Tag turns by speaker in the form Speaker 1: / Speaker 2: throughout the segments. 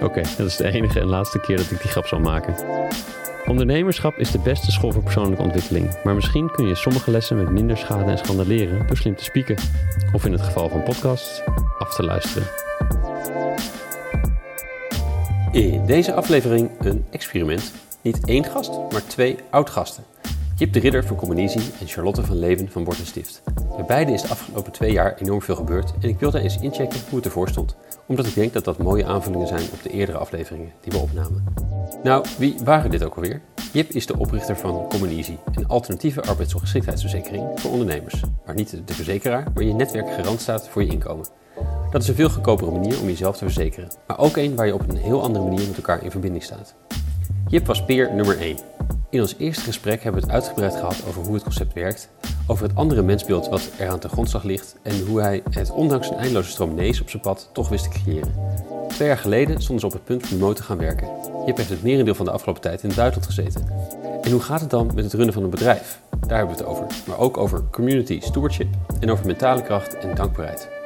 Speaker 1: Oké, dat is de enige en laatste keer dat ik die grap zal maken. Ondernemerschap is de beste school voor persoonlijke ontwikkeling, maar misschien kun je sommige lessen met minder schade en schande leren door slim te spieken. Of in het geval van podcasts, af te luisteren. In deze aflevering een experiment. Niet één gast, maar twee oud-gasten. Jip de Ridder van Communisie en Charlotte van Leven van Bord Stift. Bij beide is de afgelopen twee jaar enorm veel gebeurd en ik wilde eens inchecken hoe het ervoor stond. Omdat ik denk dat dat mooie aanvullingen zijn op de eerdere afleveringen die we opnamen. Nou, wie waren dit ook alweer? Jip is de oprichter van Communisie, een alternatieve arbeidsongeschiktheidsverzekering voor ondernemers. Waar niet de verzekeraar, maar je netwerk garant staat voor je inkomen. Dat is een veel goedkopere manier om jezelf te verzekeren, maar ook een waar je op een heel andere manier met elkaar in verbinding staat. Jip was peer nummer 1. In ons eerste gesprek hebben we het uitgebreid gehad over hoe het concept werkt, over het andere mensbeeld wat eraan ten grondslag ligt en hoe hij het ondanks een eindeloze stroom nees op zijn pad toch wist te creëren. Twee jaar geleden stonden ze op het punt remote te gaan werken. Jip heeft het merendeel van de afgelopen tijd in het gezeten. En hoe gaat het dan met het runnen van een bedrijf? Daar hebben we het over, maar ook over community stewardship en over mentale kracht en dankbaarheid.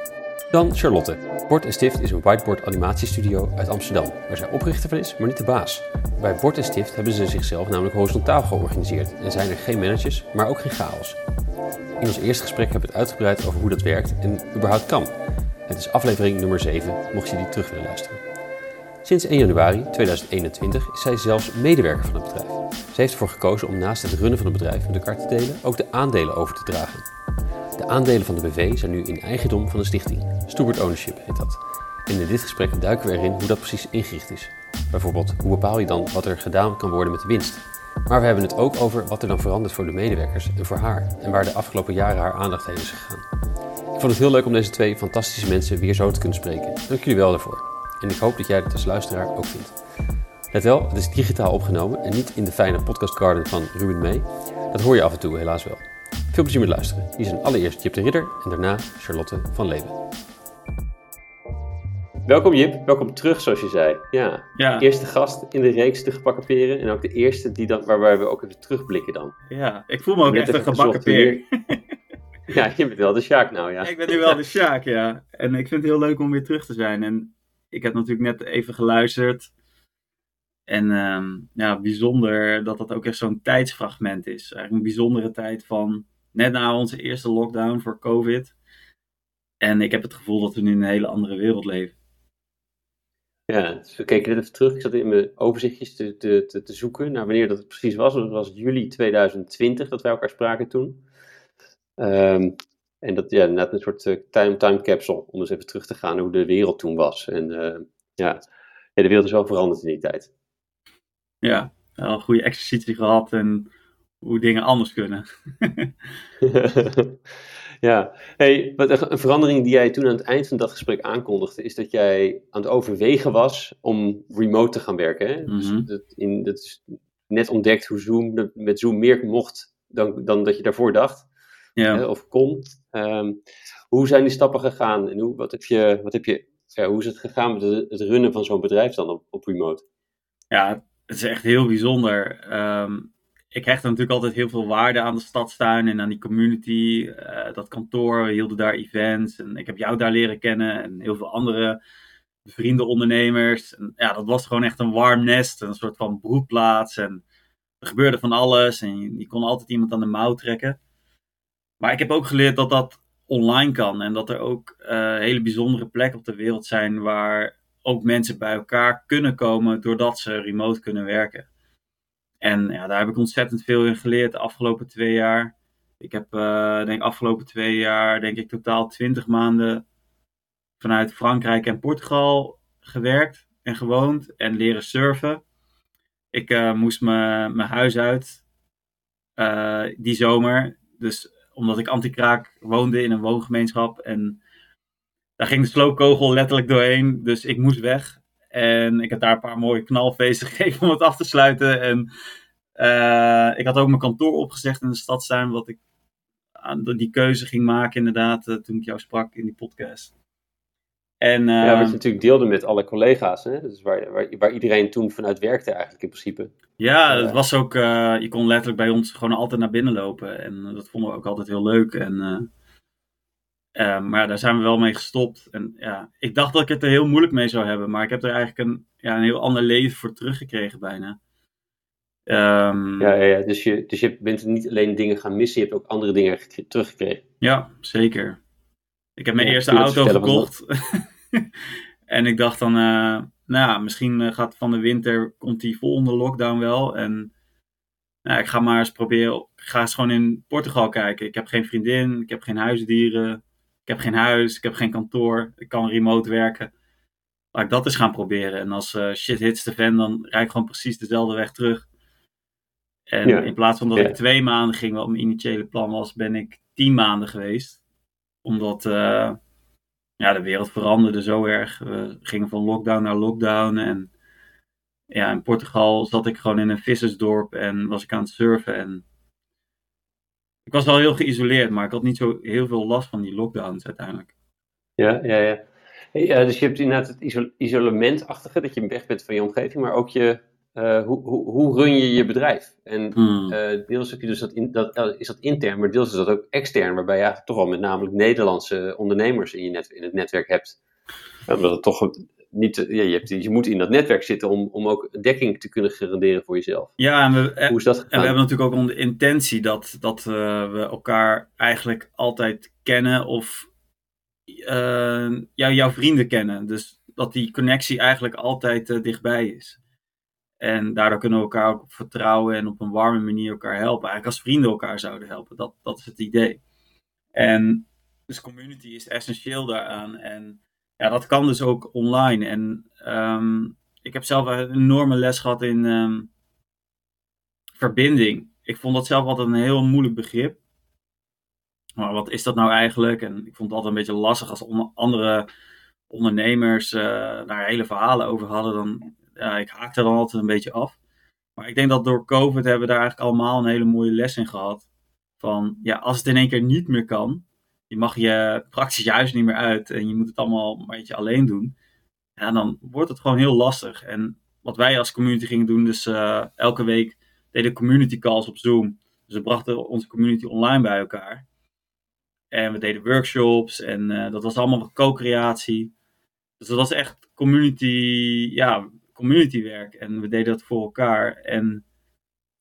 Speaker 1: Dan Charlotte. Bord en Stift is een whiteboard animatiestudio uit Amsterdam, waar zij oprichter van is, maar niet de baas. Bij Bord en Stift hebben ze zichzelf namelijk horizontaal georganiseerd en zijn er geen managers, maar ook geen chaos. In ons eerste gesprek hebben we het uitgebreid over hoe dat werkt en überhaupt kan. Het is aflevering nummer 7, mocht je die terug willen luisteren. Sinds 1 januari 2021 is zij zelfs medewerker van het bedrijf. Ze heeft ervoor gekozen om naast het runnen van het bedrijf met elkaar te delen, ook de aandelen over te dragen. De aandelen van de BV zijn nu in eigendom van de stichting. Steward Ownership heet dat. En in dit gesprek duiken we erin hoe dat precies ingericht is. Bijvoorbeeld, hoe bepaal je dan wat er gedaan kan worden met de winst? Maar we hebben het ook over wat er dan verandert voor de medewerkers en voor haar. En waar de afgelopen jaren haar aandacht heen is gegaan. Ik vond het heel leuk om deze twee fantastische mensen weer zo te kunnen spreken. Dank jullie wel daarvoor. En ik hoop dat jij het als luisteraar ook vindt. Let wel, het is digitaal opgenomen en niet in de fijne podcast garden van Ruben May. Dat hoor je af en toe helaas wel. Veel plezier met luisteren. Hier zijn allereerst Jip de Ridder en daarna Charlotte van Leeuwen. Welkom Jip, welkom terug zoals je zei. Ja,
Speaker 2: Ja.
Speaker 1: eerste gast in de reeks De Gebakken Peren en ook de eerste die dan, waarbij we ook even terugblikken dan.
Speaker 2: Ja, ik voel me ook echt een
Speaker 1: even
Speaker 2: gebakken peer.
Speaker 1: Ja, je bent wel de Sjaak nou, ja.
Speaker 2: ik ben nu wel de Sjaak, ja. En ik vind het heel leuk om weer terug te zijn. En ik heb natuurlijk net even geluisterd. En ehm, ja, bijzonder dat dat ook echt zo'n tijdsfragment is. Eigenlijk een bijzondere tijd van net na onze eerste lockdown voor COVID. En ik heb het gevoel dat we nu in een hele andere wereld leven.
Speaker 1: Ja, dus we keken net even terug. Ik zat in mijn overzichtjes te, te, te, te zoeken naar wanneer dat het precies was. Dat was juli 2020 dat wij elkaar spraken toen. Ehm, en dat, ja, net een soort eh, time, time capsule, om eens even terug te gaan hoe de wereld toen was. En ja. ja, de wereld is wel veranderd in die tijd.
Speaker 2: Ja, wel een goede exercitie gehad en hoe dingen anders kunnen.
Speaker 1: ja, hey, wat een verandering die jij toen aan het eind van dat gesprek aankondigde, is dat jij aan het overwegen was om remote te gaan werken. Hè? Dus
Speaker 2: Mhm.
Speaker 1: dat, in, dat is net ontdekt hoe Zoom met Zoom meer mocht dan, dan dat je daarvoor dacht
Speaker 2: Ja.
Speaker 1: hè, of kon. Ehm, hoe zijn die stappen gegaan en hoe, wat heb je, wat heb je, ja, hoe is het gegaan met het, het runnen van zo'n bedrijf dan op, op remote?
Speaker 2: Ja, het is echt heel bijzonder. Ehm, ik hecht natuurlijk altijd heel veel waarde aan de stadstuin en aan die community. Eh, dat kantoor, we hielden daar events. En ik heb jou daar leren kennen en heel veel andere vrienden, ondernemers. Ja, dat was gewoon echt een warm nest, een soort van broedplaats. En er gebeurde van alles en je, je kon altijd iemand aan de mouw trekken. Maar ik heb ook geleerd dat dat online kan en dat er ook eh, hele bijzondere plekken op de wereld zijn waar ook mensen bij elkaar kunnen komen doordat ze remote kunnen werken. En ja, daar heb ik ontzettend veel in geleerd de afgelopen twee jaar. Ik heb, eh denk afgelopen twee jaar, denk ik totaal twintig maanden vanuit Frankrijk en Portugal gewerkt en gewoond en leren surfen. Ik eh, moest mijn mijn huis uit eh, die zomer. Dus omdat ik anti-kraak woonde in een woongemeenschap en daar ging de sloopkogel letterlijk doorheen. Dus ik moest weg. En ik heb daar een paar mooie knalfeesten gegeven om het af te sluiten. En uh, ik had ook mijn kantoor opgezegd in de stadstuin, wat ik aan die keuze ging maken inderdaad, uh, toen ik jou sprak in die podcast.
Speaker 1: En, uh, ja, wat je natuurlijk deelde met alle collega's, hè? Dus waar, waar, waar, iedereen toen vanuit werkte eigenlijk in principe.
Speaker 2: Ja, het was ook, je kon letterlijk bij ons gewoon altijd naar binnen lopen. En dat vonden we ook altijd heel leuk. En, maar daar zijn we wel mee gestopt. En ja, ik dacht dat ik het er heel moeilijk mee zou hebben, maar ik heb er eigenlijk een, ja, een heel ander leven voor teruggekregen bijna.
Speaker 1: Um, ja, ja, ja, Dus, je, dus je bent niet alleen dingen gaan missen, je hebt ook andere dingen teruggekregen.
Speaker 2: Ja, zeker. Ik heb mijn eerste auto gekocht. en ik dacht dan, uh, nou, misschien eh, gaat van de winter, komt die volgende lockdown wel. En nou, ik ga maar eens proberen, ik ga eens gewoon in Portugal kijken. Ik heb geen vriendin, ik heb geen huisdieren, ik heb geen huis, ik heb geen kantoor, ik kan remote werken. Laat ik dat eens gaan proberen. En als uh, shit hits de fan, dan rijd ik gewoon precies dezelfde weg terug. En in plaats van dat ik twee maanden ging, wat mijn initiële plan was, ben ik tien maanden geweest. Omdat uh, ja, de wereld veranderde zo erg. We gingen van lockdown naar lockdown. En ja, in Portugal zat ik gewoon in een vissersdorp en was ik aan het surfen. En ik was wel heel geïsoleerd, maar ik had niet zo heel veel last van die lockdowns uiteindelijk.
Speaker 1: Ja, ja, ja. ja dus je hebt inderdaad het isolementachtige, dat je weg bent van je omgeving, maar ook je uh, hoe, hoe, hoe run je je bedrijf? En hmm. uh, deels heb je dus dat, in, dat, uh, is dat intern, maar deels is dat ook extern, waarbij je eigenlijk toch wel met namelijk Nederlandse ondernemers in, je net, in het netwerk hebt. Omdat het toch niet, ja, je, hebt, je moet in dat netwerk zitten om, om ook dekking te kunnen garanderen voor jezelf.
Speaker 2: Ja, en we, hoe is dat en we hebben natuurlijk ook de intentie dat, dat we elkaar eigenlijk altijd kennen of ja, jouw vrienden kennen. Dus dat die connectie eigenlijk altijd dichtbij is. En daardoor kunnen we elkaar ook vertrouwen en op een warme manier elkaar helpen. Eigenlijk als vrienden elkaar zouden helpen. Dat, dat is het idee. En dus community is essentieel daaraan. En ja, dat kan dus ook online. En um, ik heb zelf een enorme les gehad in um, verbinding. Ik vond dat zelf altijd een heel moeilijk begrip. Maar wat is dat nou eigenlijk? En ik vond het altijd een beetje lastig als andere ondernemers uh, daar hele verhalen over hadden. Dan ik haakte dan altijd een beetje af. Maar ik denk dat door COVID hebben we daar eigenlijk allemaal een hele mooie les in gehad. Van ja, als het in één keer niet meer kan, je mag je praktisch juist niet meer uit en je moet het allemaal een beetje alleen doen. Ja, dan wordt het gewoon heel lastig. En wat wij als community gingen doen, dus uh, elke week deden community calls op Zoom. Dus we brachten onze community online bij elkaar. En we deden workshops en uh, dat was allemaal co-creatie. Dus dat was echt community, ja, communitywerk. En we deden dat voor elkaar. En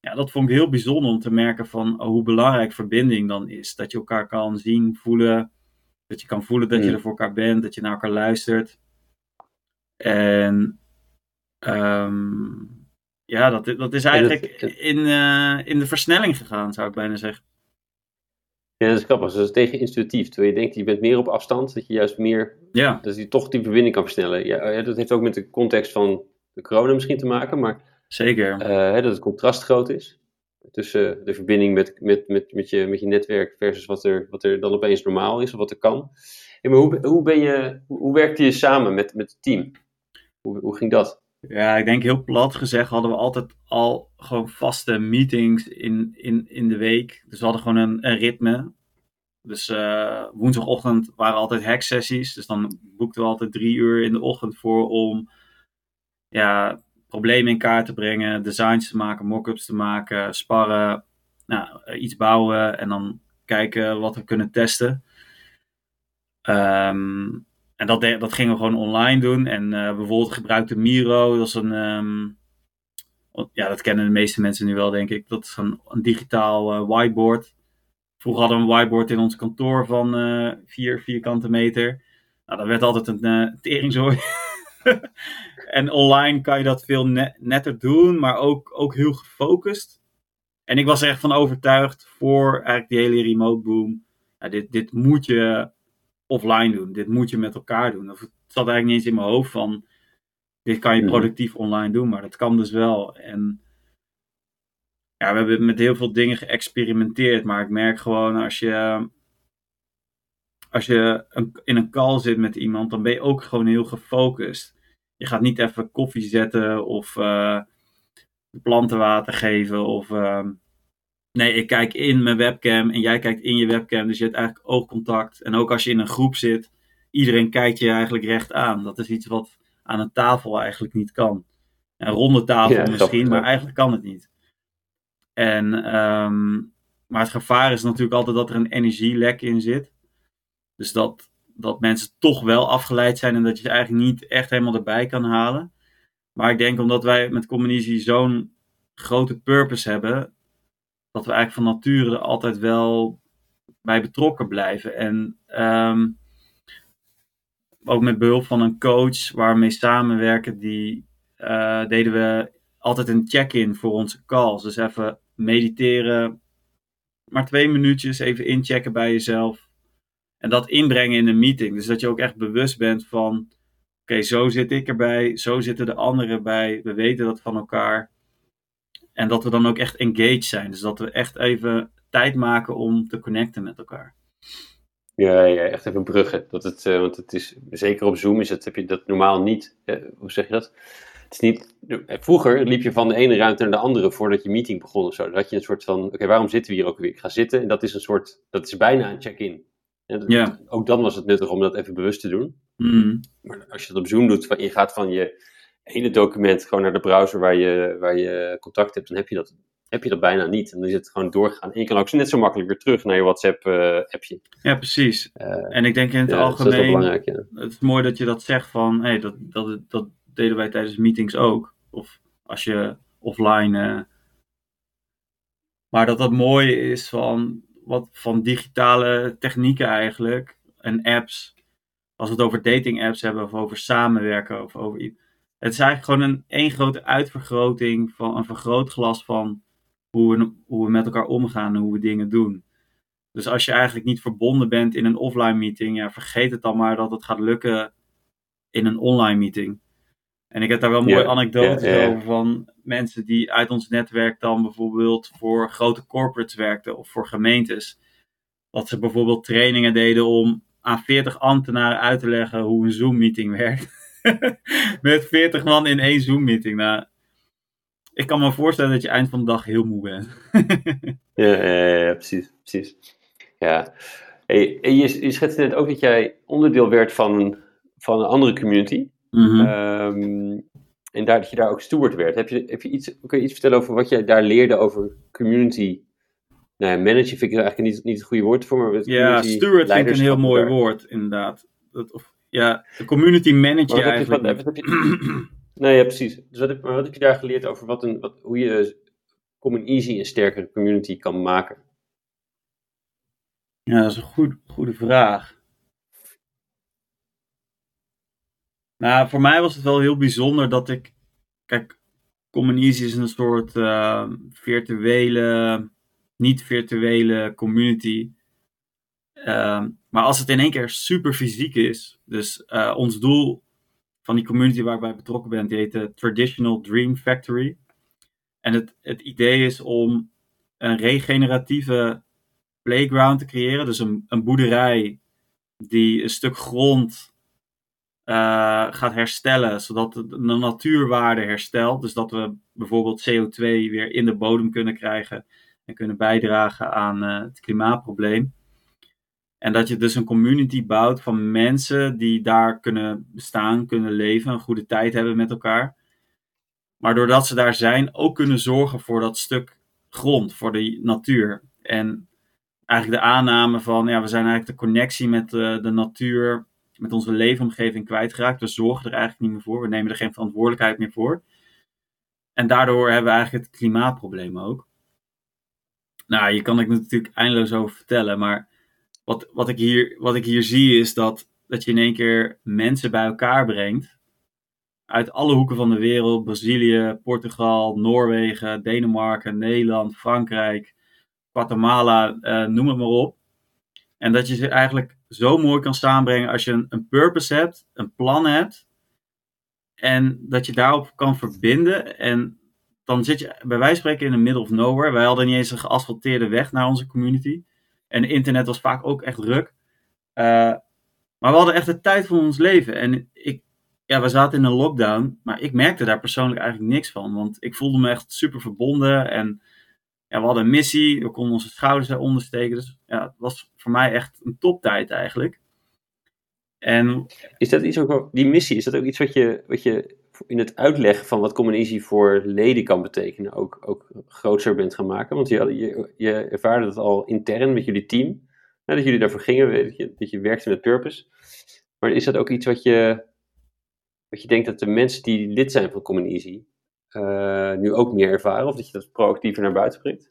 Speaker 2: ja, dat vond ik heel bijzonder om te merken van oh, hoe belangrijk verbinding dan is. Dat je elkaar kan zien, voelen. Dat je kan voelen dat je mm. er voor elkaar bent, dat je naar elkaar luistert. En um, ja, dat, dat is eigenlijk in, uh, in de versnelling gegaan, zou ik bijna zeggen.
Speaker 1: Ja, dat is grappig. Dus dat is tegen intuïtief. Terwijl je denkt, je bent meer op afstand, dat je juist meer, ja. dat je toch die verbinding kan versnellen. Ja, dat heeft ook met de context van de corona misschien te maken, maar
Speaker 2: Zeker.
Speaker 1: Uh, dat het contrast groot is tussen de verbinding met, met, met, met, je, met je netwerk versus wat er, wat er dan opeens normaal is of wat er kan. Hey, maar hoe, hoe, ben je, hoe werkte je samen met, met het team? Hoe, hoe ging dat?
Speaker 2: Ja, ik denk heel plat gezegd hadden we altijd al gewoon vaste meetings in, in, in de week. Dus we hadden gewoon een, een ritme. Dus uh, woensdagochtend waren altijd hacksessies. Dus dan boekten we altijd drie uur in de ochtend voor om ja, problemen in kaart te brengen, designs te maken, mock-ups te maken, sparren, nou, iets bouwen en dan kijken wat we kunnen testen. Um, en dat, dat gingen we gewoon online doen. En uh, bijvoorbeeld gebruikte Miro, dat is een, um, ja, dat kennen de meeste mensen nu wel, denk ik. Dat is een, een digitaal uh, whiteboard. Vroeger hadden we een whiteboard in ons kantoor van vier vierkante meter. Nou, dat werd altijd een uh, teringzooi. en online kan je dat veel netter doen, maar ook, ook heel gefocust. En ik was er echt van overtuigd voor eigenlijk die hele remote boom. Ja, dit, dit moet je offline doen. Dit moet je met elkaar doen. Of het zat eigenlijk niet eens in mijn hoofd van. Dit kan je mhm. productief online doen, maar dat kan dus wel. En ja, we hebben met heel veel dingen geëxperimenteerd. Maar ik merk gewoon als je. Als je in een call zit met iemand, dan ben je ook gewoon heel gefocust Je gaat niet even koffie zetten of uh, plantenwater geven. Of, uh, nee, ik kijk in mijn webcam en jij kijkt in je webcam. Dus je hebt eigenlijk oogcontact. En ook als je in een groep zit, iedereen kijkt je eigenlijk recht aan. Dat is iets wat aan een tafel eigenlijk niet kan. Een ronde tafel misschien, maar eigenlijk kan het niet. En, um, maar het gevaar is natuurlijk altijd dat er een energielek in zit. Dus dat, dat mensen toch wel afgeleid zijn en dat je ze eigenlijk niet echt helemaal erbij kan halen. Maar ik denk omdat wij met Communitie zo'n grote purpose hebben, dat we eigenlijk van nature er altijd wel bij betrokken blijven. En um, ook met behulp van een coach waar we mee samenwerken, die uh, deden we altijd een check-in voor onze calls. Dus even mediteren, maar twee minuutjes even inchecken bij jezelf. En dat inbrengen in een meeting. Dus dat je ook echt bewust bent van: oké, zo zit ik erbij, zo zitten de anderen bij. We weten dat van elkaar. En dat we dan ook echt engaged zijn. Dus dat we echt even tijd maken om te connecten met elkaar.
Speaker 1: Ja, ja echt even bruggen. Dat het, uh, want het is, zeker op Zoom is het, heb je dat normaal niet. Uh, hoe zeg je dat? Het is niet, vroeger liep je van de ene ruimte naar de andere voordat je meeting begon of zo. Dan had je een soort van, oké, waarom zitten we hier ook weer? Ik ga zitten en dat is een soort, dat is bijna een check-in. Ja. Ook dan was het nuttig om dat even bewust te doen.
Speaker 2: Mm.
Speaker 1: Maar als je dat op Zoom doet, je gaat van je ene document gewoon naar de browser waar je, waar je contact hebt, dan heb je dat, heb je dat bijna niet. En dan is het gewoon doorgaan. En je kan ook net zo makkelijk weer terug naar je WhatsApp-appje.
Speaker 2: Uh, ja, precies. Uh, en ik denk in het ja, algemeen, dat is ja. het is mooi dat je dat zegt van, hey, dat, dat, dat deden wij tijdens meetings ook. Of als je offline. Uh, maar dat dat mooi is van wat van digitale technieken eigenlijk en apps. Als we het over dating apps hebben of over samenwerken of over. Het is eigenlijk gewoon een één grote uitvergroting van een vergrootglas van hoe we, hoe we met elkaar omgaan en hoe we dingen doen. Dus als je eigenlijk niet verbonden bent in een offline meeting, ja, vergeet het dan maar dat het gaat lukken in een online meeting. En ik heb daar wel mooie anekdotes over van mensen die uit ons netwerk dan bijvoorbeeld voor grote corporates werkten of voor gemeentes. Dat ze bijvoorbeeld trainingen deden om aan 40 ambtenaren uit te leggen hoe een Zoom-meeting werkt. Met 40 man in één Zoom-meeting. Nou, ik kan me voorstellen dat je eind van de dag heel moe bent.
Speaker 1: ja, ja, ja, precies. precies. Ja. Hey, je, je schetste net ook dat jij onderdeel werd van, van een andere community.
Speaker 2: Mm
Speaker 1: um, en daar, dat je daar ook steward werd. Heb je, heb je iets, kun je iets vertellen over wat jij daar leerde over community nou ja, managen vind ik eigenlijk niet, niet het goede woord voor. Maar
Speaker 2: ja, steward vind ik een heel mooi woord, inderdaad. Dat, of, ja, de community manager je eigenlijk.
Speaker 1: Wat, wat je, nee, ja, precies. Dus wat heb, wat heb je daar geleerd over wat een, wat, hoe je Common Easy een sterkere community kan maken?
Speaker 2: Ja, dat is een goed, goede vraag. Nou, voor mij was het wel heel bijzonder dat ik. Kijk, Common Easy is een soort uh, virtuele, niet-virtuele community. Uh, maar als het in één keer super fysiek is. Dus uh, ons doel van die community waar ik bij betrokken ben, die heet de Traditional Dream Factory. En het, het idee is om een regeneratieve playground te creëren. Dus een, een boerderij die een stuk grond gaat herstellen, zodat de natuurwaarde herstelt. Dus dat we bijvoorbeeld CO2 weer in de bodem kunnen krijgen en kunnen bijdragen aan uh, het klimaatprobleem. En dat je dus een community bouwt van mensen die daar kunnen bestaan, kunnen leven, een goede tijd hebben met elkaar. Maar doordat ze daar zijn, ook kunnen zorgen voor dat stuk grond, voor de natuur. En eigenlijk de aanname van, ja, we zijn eigenlijk de connectie met uh, de natuur met onze leefomgeving kwijtgeraakt. We zorgen er eigenlijk niet meer voor. We nemen er geen verantwoordelijkheid meer voor. En daardoor hebben we eigenlijk het klimaatprobleem ook. Nou, je kan ik natuurlijk eindeloos over vertellen. Maar wat, wat, ik, hier, wat ik hier zie is dat, dat je in één keer mensen bij elkaar brengt. Uit alle hoeken van de wereld. Brazilië, Portugal, Noorwegen, Denemarken, Nederland, Frankrijk, Guatemala, uh, noem het maar op. En dat je ze eigenlijk zo mooi kan samenbrengen als je een, een purpose hebt, een plan hebt. En dat je daarop kan verbinden. En dan zit je bij wijze van spreken in de middle of nowhere. Wij hadden niet eens een geasfalteerde weg naar onze community. En internet was vaak ook echt druk. Uh, maar we hadden echt de tijd van ons leven. En ik, ja, we zaten in een lockdown, maar ik merkte daar persoonlijk eigenlijk niks van. Want ik voelde me echt super verbonden en ja, we hadden een missie, we konden onze schouders eronder steken. Dus ja, het was voor mij echt een toptijd eigenlijk.
Speaker 1: En, is dat iets ook, die missie, is dat ook iets wat je, wat je in het uitleggen van wat communicatie voor leden kan betekenen, ook, ook groter bent gaan maken? Want je, je, je ervaarde het al intern met jullie team, dat jullie daarvoor gingen, dat je, dat je werkte met purpose. Maar is dat ook iets wat je, wat je denkt dat de mensen die lid zijn van Common uh, nu ook meer ervaren? Of dat je dat proactiever naar buiten brengt?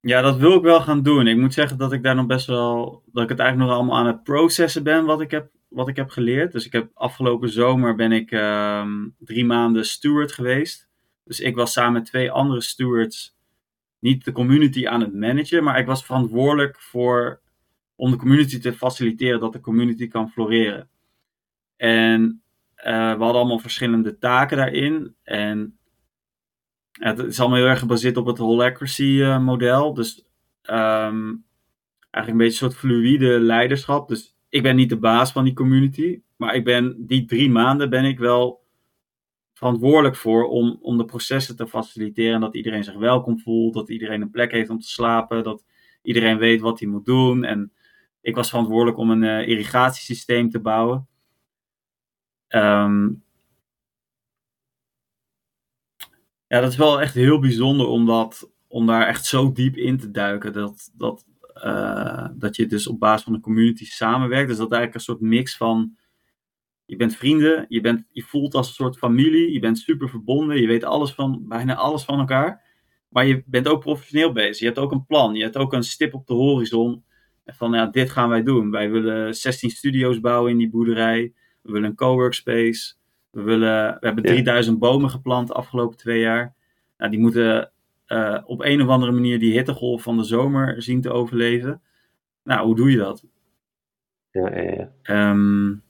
Speaker 2: Ja, dat wil ik wel gaan doen. Ik moet zeggen dat ik daar nog best wel, dat ik het eigenlijk nog allemaal aan het processen ben wat ik heb, wat ik heb geleerd. Dus ik heb afgelopen zomer ben ik um, drie maanden steward geweest. Dus ik was samen met twee andere stewards niet de community aan het managen, maar ik was verantwoordelijk voor om de community te faciliteren dat de community kan floreren. En we hadden allemaal verschillende taken daarin. En het is allemaal heel erg gebaseerd op het holacracy uh, model. Dus um, eigenlijk een beetje een soort fluïde leiderschap. Dus ik ben niet de baas van die community. Maar ik ben, die drie maanden ben ik wel verantwoordelijk voor om, om de processen te faciliteren. En dat iedereen zich welkom voelt. Dat iedereen een plek heeft om te slapen. Dat iedereen weet wat hij moet doen. En ik was verantwoordelijk om een uh, irrigatiesysteem te bouwen. Um, ja, dat is wel echt heel bijzonder om, dat, om daar echt zo diep in te duiken. Dat, dat, uh, dat je dus op basis van een community samenwerkt. Dus dat eigenlijk een soort mix van. Je bent vrienden, je, bent, je voelt als een soort familie, je bent super verbonden, je weet alles van, bijna alles van elkaar. Maar je bent ook professioneel bezig. Je hebt ook een plan, je hebt ook een stip op de horizon. Van ja, dit gaan wij doen. Wij willen 16 studio's bouwen in die boerderij. We willen een coworkspace. We, willen, we hebben 3000 bomen geplant de afgelopen twee jaar. Nou, die moeten uh, op een of andere manier die hittegolf van de zomer zien te overleven. Nou, hoe doe je dat?
Speaker 1: Ja, ja, ja.
Speaker 2: Um,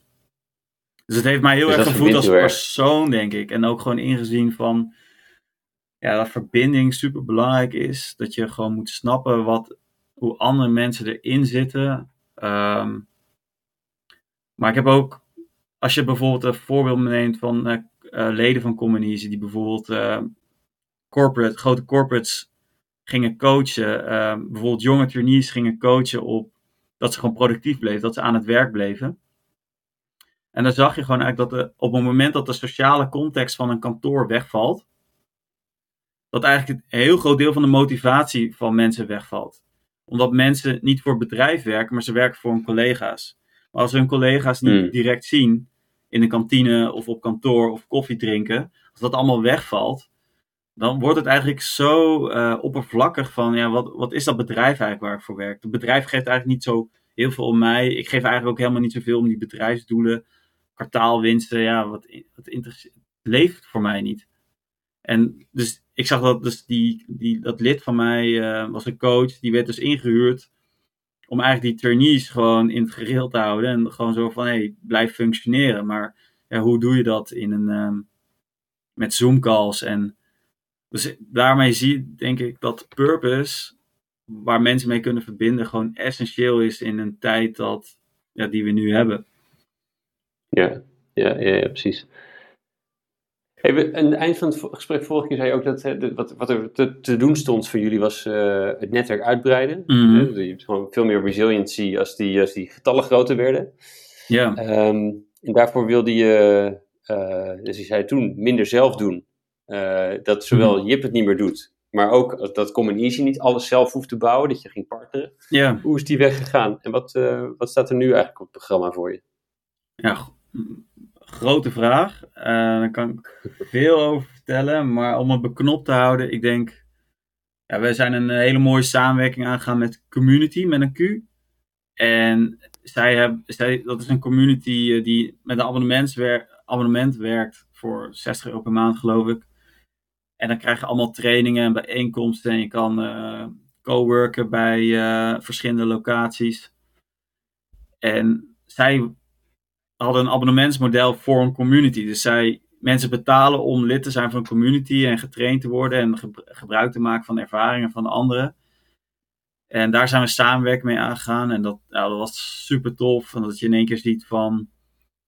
Speaker 2: dus het heeft mij heel dus erg gevoeld als persoon, denk ik. En ook gewoon ingezien van ja, dat verbinding super belangrijk is. Dat je gewoon moet snappen wat, hoe andere mensen erin zitten. Um, maar ik heb ook als je bijvoorbeeld een voorbeeld neemt van uh, leden van Communies die bijvoorbeeld uh, corporate, grote corporates gingen coachen, bijvoorbeeld jonge trainees gingen coachen op dat ze gewoon productief bleven, dat ze aan het werk bleven. En dan zag je gewoon eigenlijk dat de, op het moment dat de sociale context van een kantoor wegvalt, dat eigenlijk een heel groot deel van de motivatie van mensen wegvalt. Omdat mensen niet voor het bedrijf werken, maar ze werken voor hun collega's. Maar als hun collega's niet hmm. direct zien in de kantine of op kantoor of koffie drinken, als dat allemaal wegvalt, dan wordt het eigenlijk zo uh, oppervlakkig van, ja, wat, wat is dat bedrijf eigenlijk waar ik voor werk? Het bedrijf geeft eigenlijk niet zo heel veel om mij. Ik geef eigenlijk ook helemaal niet zoveel om die bedrijfsdoelen, kwartaalwinsten, ja, wat, wat leeft voor mij niet. En dus ik zag dat dus die, die, dat lid van mij uh, was een coach, die werd dus ingehuurd om eigenlijk die trainees gewoon in het gereel te houden. En gewoon zo van, hé, hey, blijf functioneren. Maar hoe doe je dat in een, um, met Zoom calls? En dus daarmee zie denk ik dat purpose, waar mensen mee kunnen verbinden, gewoon essentieel is in een tijd dat, ja, die we nu hebben.
Speaker 1: Ja, ja, ja precies. Hey, aan het eind van het gesprek vorige keer zei je ook dat hè, wat, wat er te, te, doen stond voor jullie was uh, het netwerk uitbreiden.
Speaker 2: Mm
Speaker 1: je hebt gewoon veel meer resiliency als die, als die getallen groter werden.
Speaker 2: Ja.
Speaker 1: Um, en daarvoor wilde je, uh, dus je zei toen, minder zelf doen. Uh, dat zowel mm Jip het niet meer doet, maar ook dat Common Easy niet alles zelf hoeft te bouwen, dat je ging partneren.
Speaker 2: Ja.
Speaker 1: Hoe is die weggegaan en wat, wat staat er nu eigenlijk op het programma voor je?
Speaker 2: Ja, grote vraag. Uh, daar kan ik veel over vertellen. Maar om het beknopt te houden, ik denk. Ja, wij zijn een hele mooie samenwerking aangegaan met Community, met een Q. En zij hebben, zij, dat is een community eh, die met een abonnement werkt voor 60 euro per maand, geloof ik. En dan krijg je allemaal trainingen en bijeenkomsten. En je kan uh, co-worken bij verschillende locaties. En zij hadden een abonnementsmodel voor een community. Dus zij, mensen betalen om lid te zijn van een community en getraind te worden en gebruik te maken van de ervaringen van anderen. En daar zijn we samenwerking mee aangegaan. En dat, dat was super tof. En dat je in één keer ziet van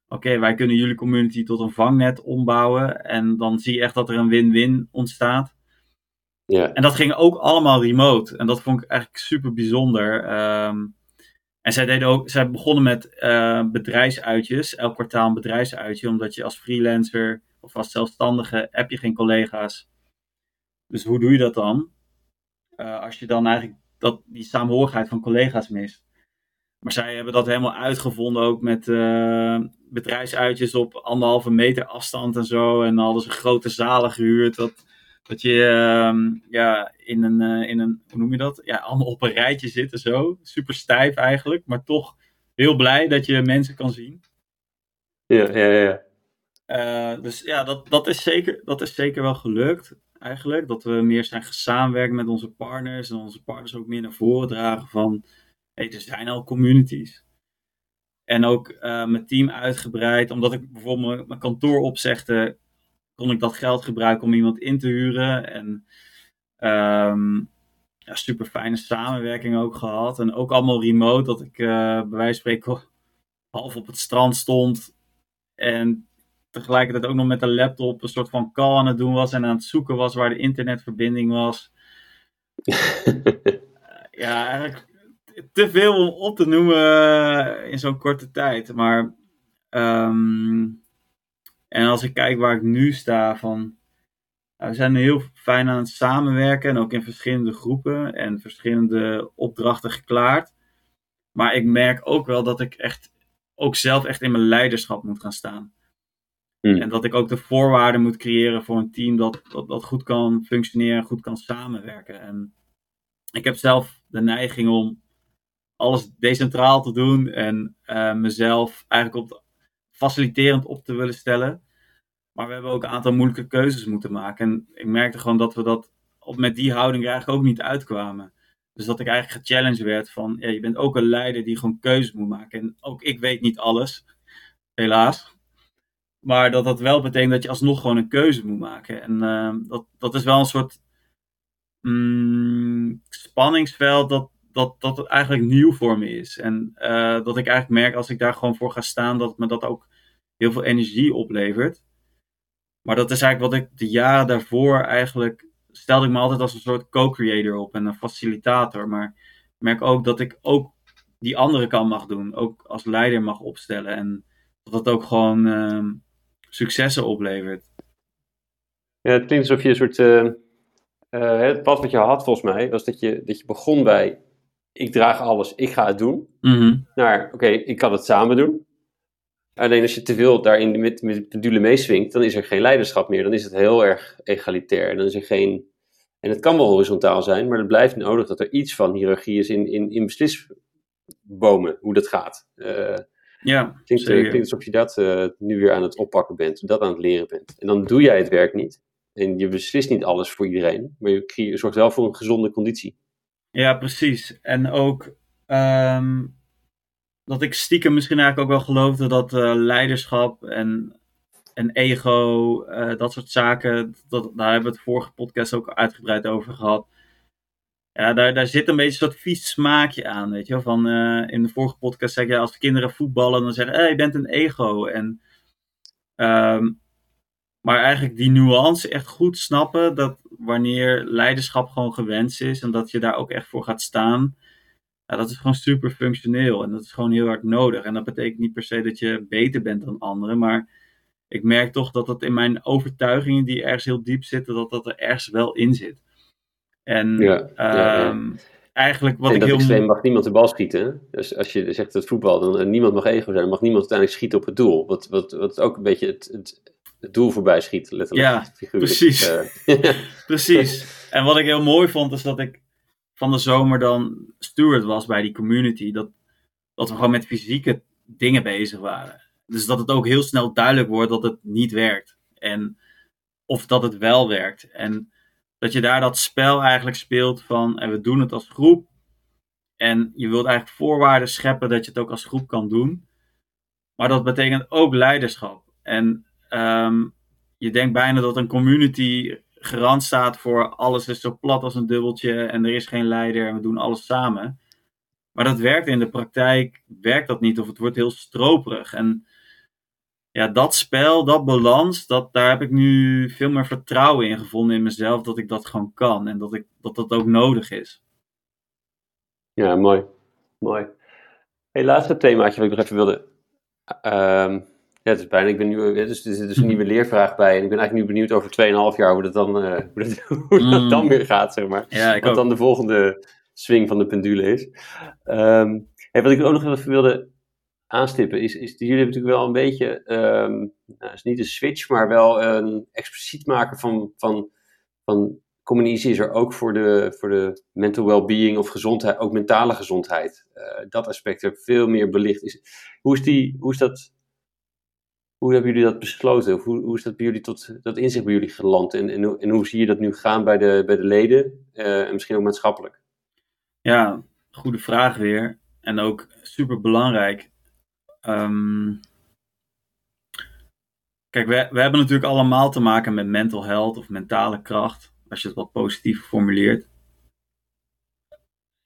Speaker 2: oké, wij kunnen jullie community tot een vangnet ombouwen. En dan zie je echt dat er een win-win ontstaat.
Speaker 1: Ja.
Speaker 2: En dat ging ook allemaal remote. En dat vond ik eigenlijk super bijzonder. Ehm, en zij, deden ook, zij begonnen met uh, bedrijfsuitjes, elk kwartaal een bedrijfsuitje, omdat je als freelancer of als zelfstandige heb je geen collega's. Dus hoe doe je dat dan? Uh, als je dan eigenlijk dat, die saamhorigheid van collega's mist. Maar zij hebben dat helemaal uitgevonden ook met uh, bedrijfsuitjes op anderhalve meter afstand en zo. En hadden ze grote zalen gehuurd. Dat, dat je uh, ja, in, een, uh, in een, hoe noem je dat? Ja, allemaal op een rijtje zitten zo. Super stijf eigenlijk, maar toch heel blij dat je mensen kan zien.
Speaker 1: Ja, ja, ja.
Speaker 2: Uh, dus ja, dat, dat, is zeker, dat is zeker wel gelukt eigenlijk. Dat we meer zijn samenwerken met onze partners. En onze partners ook meer naar voren dragen van... Hey, er zijn al communities. En ook uh, mijn team uitgebreid. Omdat ik bijvoorbeeld mijn kantoor opzegde... kon ik dat geld gebruiken om iemand in te huren. En um, ja, super fijne samenwerking ook gehad. En ook allemaal remote. Dat ik uh, bij wijze van spreken half op het strand stond. En tegelijkertijd ook nog met de laptop een soort van call aan het doen was en aan het zoeken was waar de internetverbinding was. ja, eigenlijk te veel om op te noemen in zo'n korte tijd. Maar um, en als ik kijk waar ik nu sta, van we zijn heel fijn aan het samenwerken en ook in verschillende groepen en verschillende opdrachten geklaard. Maar ik merk ook wel dat ik echt ook zelf echt in mijn leiderschap moet gaan staan.
Speaker 1: Hmm.
Speaker 2: En dat ik ook de voorwaarden moet creëren voor een team dat, dat, dat goed kan functioneren en goed kan samenwerken. En ik heb zelf de neiging om alles decentraal te doen en uh, mezelf eigenlijk op faciliterend op te willen stellen. Maar we hebben ook een aantal moeilijke keuzes moeten maken. En ik merkte gewoon dat we dat op, met die houding eigenlijk ook niet uitkwamen. Dus dat ik eigenlijk gechallenged werd van, ja, je bent ook een leider die gewoon keuzes moet maken. En ook ik weet niet alles, helaas. Maar dat dat wel betekent dat je alsnog gewoon een keuze moet maken. En uh, dat, dat is wel een soort mm, spanningsveld dat, dat, dat het eigenlijk nieuw voor me is. En uh, dat ik eigenlijk merk als ik daar gewoon voor ga staan, dat me dat ook heel veel energie oplevert. Maar dat is eigenlijk wat ik de jaren daarvoor eigenlijk stelde ik me altijd als een soort co-creator op en een facilitator. Maar ik merk ook dat ik ook die andere kant mag doen. Ook als leider mag opstellen. En dat dat ook gewoon uh, successen oplevert.
Speaker 1: Ja, het klinkt alsof je een soort. Uh, het pad wat je had volgens mij, was dat je, dat je begon bij. Ik draag alles, ik ga het doen.
Speaker 2: Mm -hmm.
Speaker 1: Naar, oké, okay, ik kan het samen doen. Alleen als je te veel daarin met, met de pendule meeswingt, dan is er geen leiderschap meer. Dan is het heel erg egalitair. Dan is er geen. En het kan wel horizontaal zijn, maar het blijft nodig dat er iets van hiërarchie is in, in, in beslisbomen, hoe dat gaat. Uh,
Speaker 2: ja,
Speaker 1: klinkt, klinkt alsof je dat uh, nu weer aan het oppakken bent, dat aan het leren bent. En dan doe jij het werk niet. En je beslist niet alles voor iedereen, maar je, je zorgt wel voor een gezonde conditie.
Speaker 2: Ja, precies. En ook um, dat ik stiekem misschien eigenlijk ook wel geloofde dat uh, leiderschap en, en ego, uh, dat soort zaken, dat, daar hebben we het vorige podcast ook uitgebreid over gehad. Ja, daar, daar zit een beetje een soort vies smaakje aan, weet je. Van, uh, in de vorige podcast zeg je, als kinderen voetballen, dan zeggen hey, je bent een ego. En, um, maar eigenlijk die nuance echt goed snappen, dat wanneer leiderschap gewoon gewenst is en dat je daar ook echt voor gaat staan, ja, dat is gewoon super functioneel en dat is gewoon heel hard nodig. En dat betekent niet per se dat je beter bent dan anderen, maar ik merk toch dat dat in mijn overtuigingen die ergens heel diep zitten, dat dat er ergens wel in zit. En
Speaker 1: ja, ja,
Speaker 2: um, eigenlijk wat
Speaker 1: en
Speaker 2: ik
Speaker 1: dat
Speaker 2: heel...
Speaker 1: extreem mag niemand de bal schieten. Dus als je zegt het voetbal, dan uh, niemand mag ego zijn, dan mag niemand uiteindelijk schieten op het doel. Wat, wat, wat ook een beetje het, het, het doel voorbij schiet, letterlijk.
Speaker 2: Ja,
Speaker 1: figuurlijk.
Speaker 2: precies.
Speaker 1: Uh,
Speaker 2: precies. En wat ik heel mooi vond, is dat ik van de zomer dan steward was bij die community. Dat, dat we gewoon met fysieke dingen bezig waren. Dus dat het ook heel snel duidelijk wordt dat het niet werkt. En of dat het wel werkt. En dat je daar dat spel eigenlijk speelt van en we doen het als groep. En je wilt eigenlijk voorwaarden scheppen dat je het ook als groep kan doen. Maar dat betekent ook leiderschap. En um, je denkt bijna dat een community garant staat voor alles is zo plat als een dubbeltje en er is geen leider en we doen alles samen. Maar dat werkt in de praktijk, werkt dat niet of het wordt heel stroperig. En ja, dat spel, dat balans, dat, daar heb ik nu veel meer vertrouwen in gevonden in mezelf dat ik dat gewoon kan en dat ik, dat, dat ook nodig is.
Speaker 1: Ja, mooi. Mooi. Hey, laatste themaatje wat ik nog even wilde. Um, ja, het is bijna, ik ben nu, dus er zit dus een nieuwe leervraag bij. En ik ben eigenlijk nu benieuwd over 2,5 jaar hoe dat dan, uh, hoe dat, hoe dat mm. dan weer gaat, zeg maar.
Speaker 2: Ja,
Speaker 1: wat
Speaker 2: ook.
Speaker 1: dan de volgende swing van de pendule is. Um, hey, wat ik ook nog even wilde aanstippen is, is jullie hebben natuurlijk wel een beetje, um, nou, is niet een switch, maar wel een expliciet maken van, van, van communicatie is er ook voor de, voor de mental well-being of gezondheid, ook mentale gezondheid. Uh, dat aspect er veel meer belicht. Is, hoe, is die, hoe is dat, hoe hebben jullie dat besloten? Hoe, hoe is dat bij jullie tot dat inzicht bij jullie geland? En, en, hoe zie je dat nu gaan bij de, bij de leden uh, en misschien ook maatschappelijk?
Speaker 2: Ja, goede vraag weer. En ook super belangrijk. Um, kijk, we, we hebben natuurlijk allemaal te maken met mental health of mentale kracht, als je het wat positief formuleert.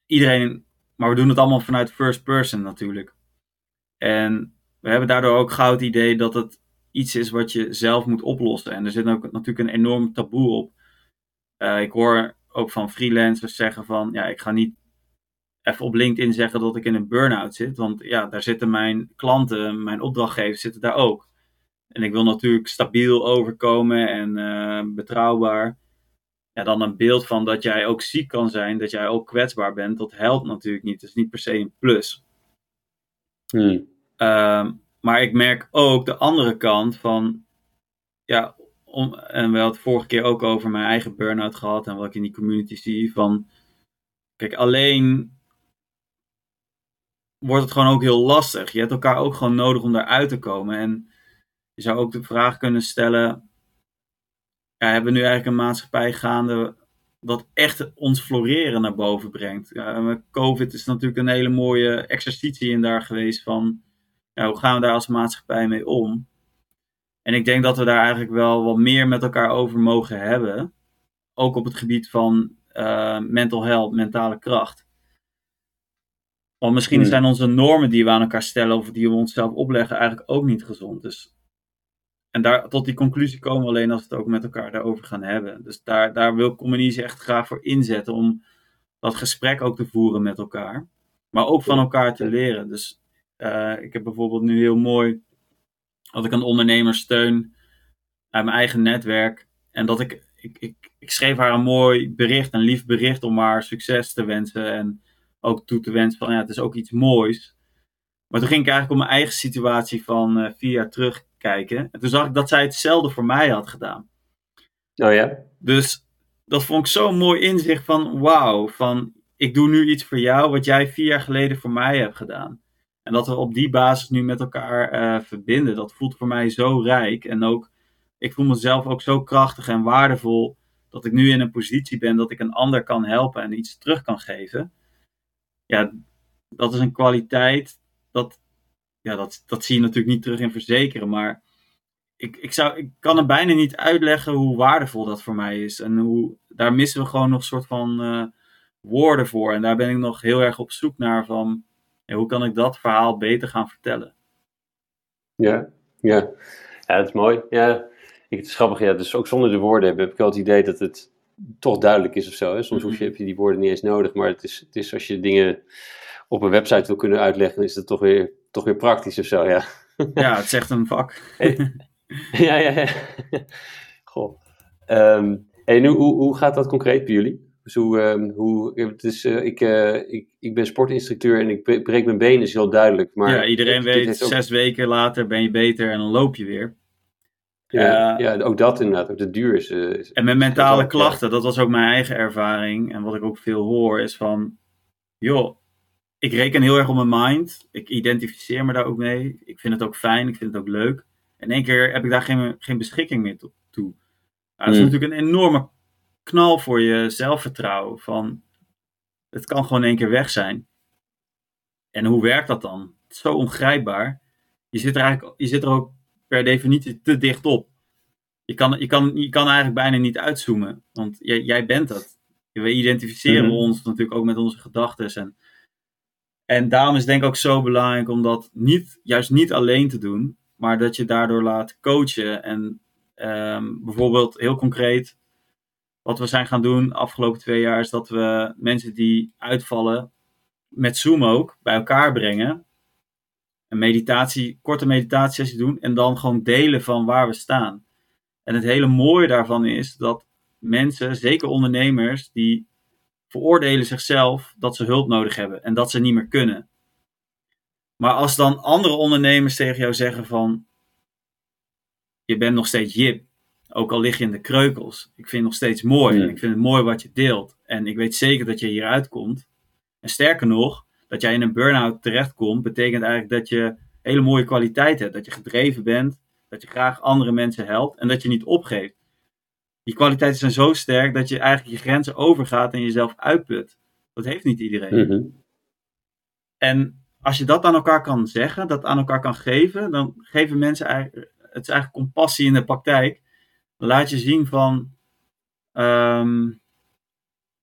Speaker 2: Iedereen, maar we doen het allemaal vanuit first person natuurlijk. En we hebben daardoor ook gauw het idee dat het iets is wat je zelf moet oplossen. En er zit ook natuurlijk een enorm taboe op. Uh, ik hoor ook van freelancers zeggen van, ja, ik ga niet even op LinkedIn zeggen dat ik in een burn-out zit. Want ja, daar zitten mijn klanten, mijn opdrachtgevers zitten daar ook. En ik wil natuurlijk stabiel overkomen en uh, betrouwbaar. Ja, dan een beeld van dat jij ook ziek kan zijn, dat jij ook kwetsbaar bent, dat helpt natuurlijk niet. Dat is niet per se een plus.
Speaker 1: Hmm.
Speaker 2: Uh, maar ik merk ook de andere kant van, ja, en we hadden het vorige keer ook over mijn eigen burn-out gehad en wat ik in die community zie. Van, kijk, alleen wordt het gewoon ook heel lastig. Je hebt elkaar ook gewoon nodig om daaruit te komen. En je zou ook de vraag kunnen stellen: ja, hebben we nu eigenlijk een maatschappij gaande wat echt ons floreren naar boven brengt? COVID is natuurlijk een hele mooie exercitie in daar geweest van ja, hoe gaan we daar als maatschappij mee om? En ik denk dat we daar eigenlijk wel wat meer met elkaar over mogen hebben. Ook op het gebied van uh, mental health, mentale kracht. Want misschien hmm. zijn onze normen die we aan elkaar stellen of die we onszelf opleggen eigenlijk ook niet gezond. Dus, en daar, tot die conclusie komen we alleen als we het ook met elkaar daarover gaan hebben. Dus daar, daar wil Communitie echt graag voor inzetten om dat gesprek ook te voeren met elkaar. Maar ook van elkaar te leren. Dus uh, ik heb bijvoorbeeld nu heel mooi dat ik een ondernemer steun uit mijn eigen netwerk. En dat ik, ik, ik, ik schreef haar een mooi bericht, een lief bericht om haar succes te wensen. En ook toe te wensen van ja, het is ook iets moois. Maar toen ging ik eigenlijk op mijn eigen situatie van uh, vier jaar terugkijken. En toen zag ik dat zij hetzelfde voor mij had gedaan.
Speaker 1: Oh ja?
Speaker 2: Dus dat vond ik zo'n mooi inzicht van wauw, van ik doe nu iets voor jou wat jij vier jaar geleden voor mij hebt gedaan. En dat we op die basis nu met elkaar uh, verbinden, dat voelt voor mij zo rijk. En ook, ik voel mezelf ook zo krachtig en waardevol dat ik nu in een positie ben dat ik een ander kan helpen en iets terug kan geven ja, dat is een kwaliteit. Dat, ja, dat, dat zie je natuurlijk niet terug in verzekeren. Maar ik, ik, zou, ik kan er bijna niet uitleggen hoe waardevol dat voor mij is. En hoe, daar missen we gewoon nog een soort van uh, woorden voor. En daar ben ik nog heel erg op zoek naar van hoe kan ik dat verhaal beter gaan vertellen.
Speaker 1: Ja, ja. ja dat is mooi. Ja, ik, het is grappig. Ja, dus ook zonder de woorden heb ik wel het idee dat het toch duidelijk is of zo. Hè? Soms hoef je, heb je die woorden niet eens nodig, maar het is, het is als je dingen op een website wil kunnen uitleggen, dan is het toch weer, toch weer praktisch of zo, ja.
Speaker 2: Ja, het zegt een vak.
Speaker 1: ja, ja, ja. Goh. Um, en hoe, hoe gaat dat concreet bij jullie? Dus hoe, um, hoe, het is, uh, ik, uh, ik, ik ben sportinstructeur en ik breek mijn benen, is heel duidelijk. Maar
Speaker 2: ja, iedereen weet, zes weken later ben je beter en dan loop je weer.
Speaker 1: Ja, uh, ja, ook dat inderdaad. Ook de duur is. Is
Speaker 2: en met mentale klachten, dat was ook mijn eigen ervaring. En wat ik ook veel hoor, is van. Joh, ik reken heel erg op mijn mind. Ik identificeer me daar ook mee. Ik vind het ook fijn, ik vind het ook leuk. En in één keer heb ik daar geen, geen beschikking meer toe. Nou, dat is mm. natuurlijk een enorme knal voor je zelfvertrouwen. Van, het kan gewoon in één keer weg zijn. En hoe werkt dat dan? Het is zo ongrijpbaar. Je zit er, eigenlijk, je zit er ook per definitie te dicht op. Je kan, je kan, je kan eigenlijk bijna niet uitzoomen, want jij, jij bent dat. We identificeren mm-hmm. ons natuurlijk ook met onze gedachten. En, en daarom is het denk ik ook zo belangrijk om dat niet, juist niet alleen te doen, maar dat je daardoor laat coachen. En ehm, bijvoorbeeld heel concreet, wat we zijn gaan doen de afgelopen twee jaar, is dat we mensen die uitvallen met Zoom ook bij elkaar brengen. Een meditatie, korte meditatiesessie doen en dan gewoon delen van waar we staan. En het hele mooie daarvan is dat mensen, zeker ondernemers, die veroordelen zichzelf dat ze hulp nodig hebben en dat ze niet meer kunnen. Maar als dan andere ondernemers tegen jou zeggen van je bent nog steeds Jip, ook al lig je in de kreukels. Ik vind het nog steeds mooi. Ik vind het mooi wat je deelt. En ik weet zeker dat je hieruit komt. En sterker nog, dat jij in een burn-out terechtkomt, betekent eigenlijk dat je hele mooie kwaliteit hebt. Dat je gedreven bent, dat je graag andere mensen helpt en dat je niet opgeeft. Die kwaliteiten zijn zo sterk dat je eigenlijk je grenzen overgaat en jezelf uitput. Dat heeft niet iedereen.
Speaker 1: Mhm.
Speaker 2: En als je dat aan elkaar kan zeggen, dat aan elkaar kan geven, dan geven mensen eigenlijk, het is eigenlijk compassie in de praktijk. Laat je zien van, ehm,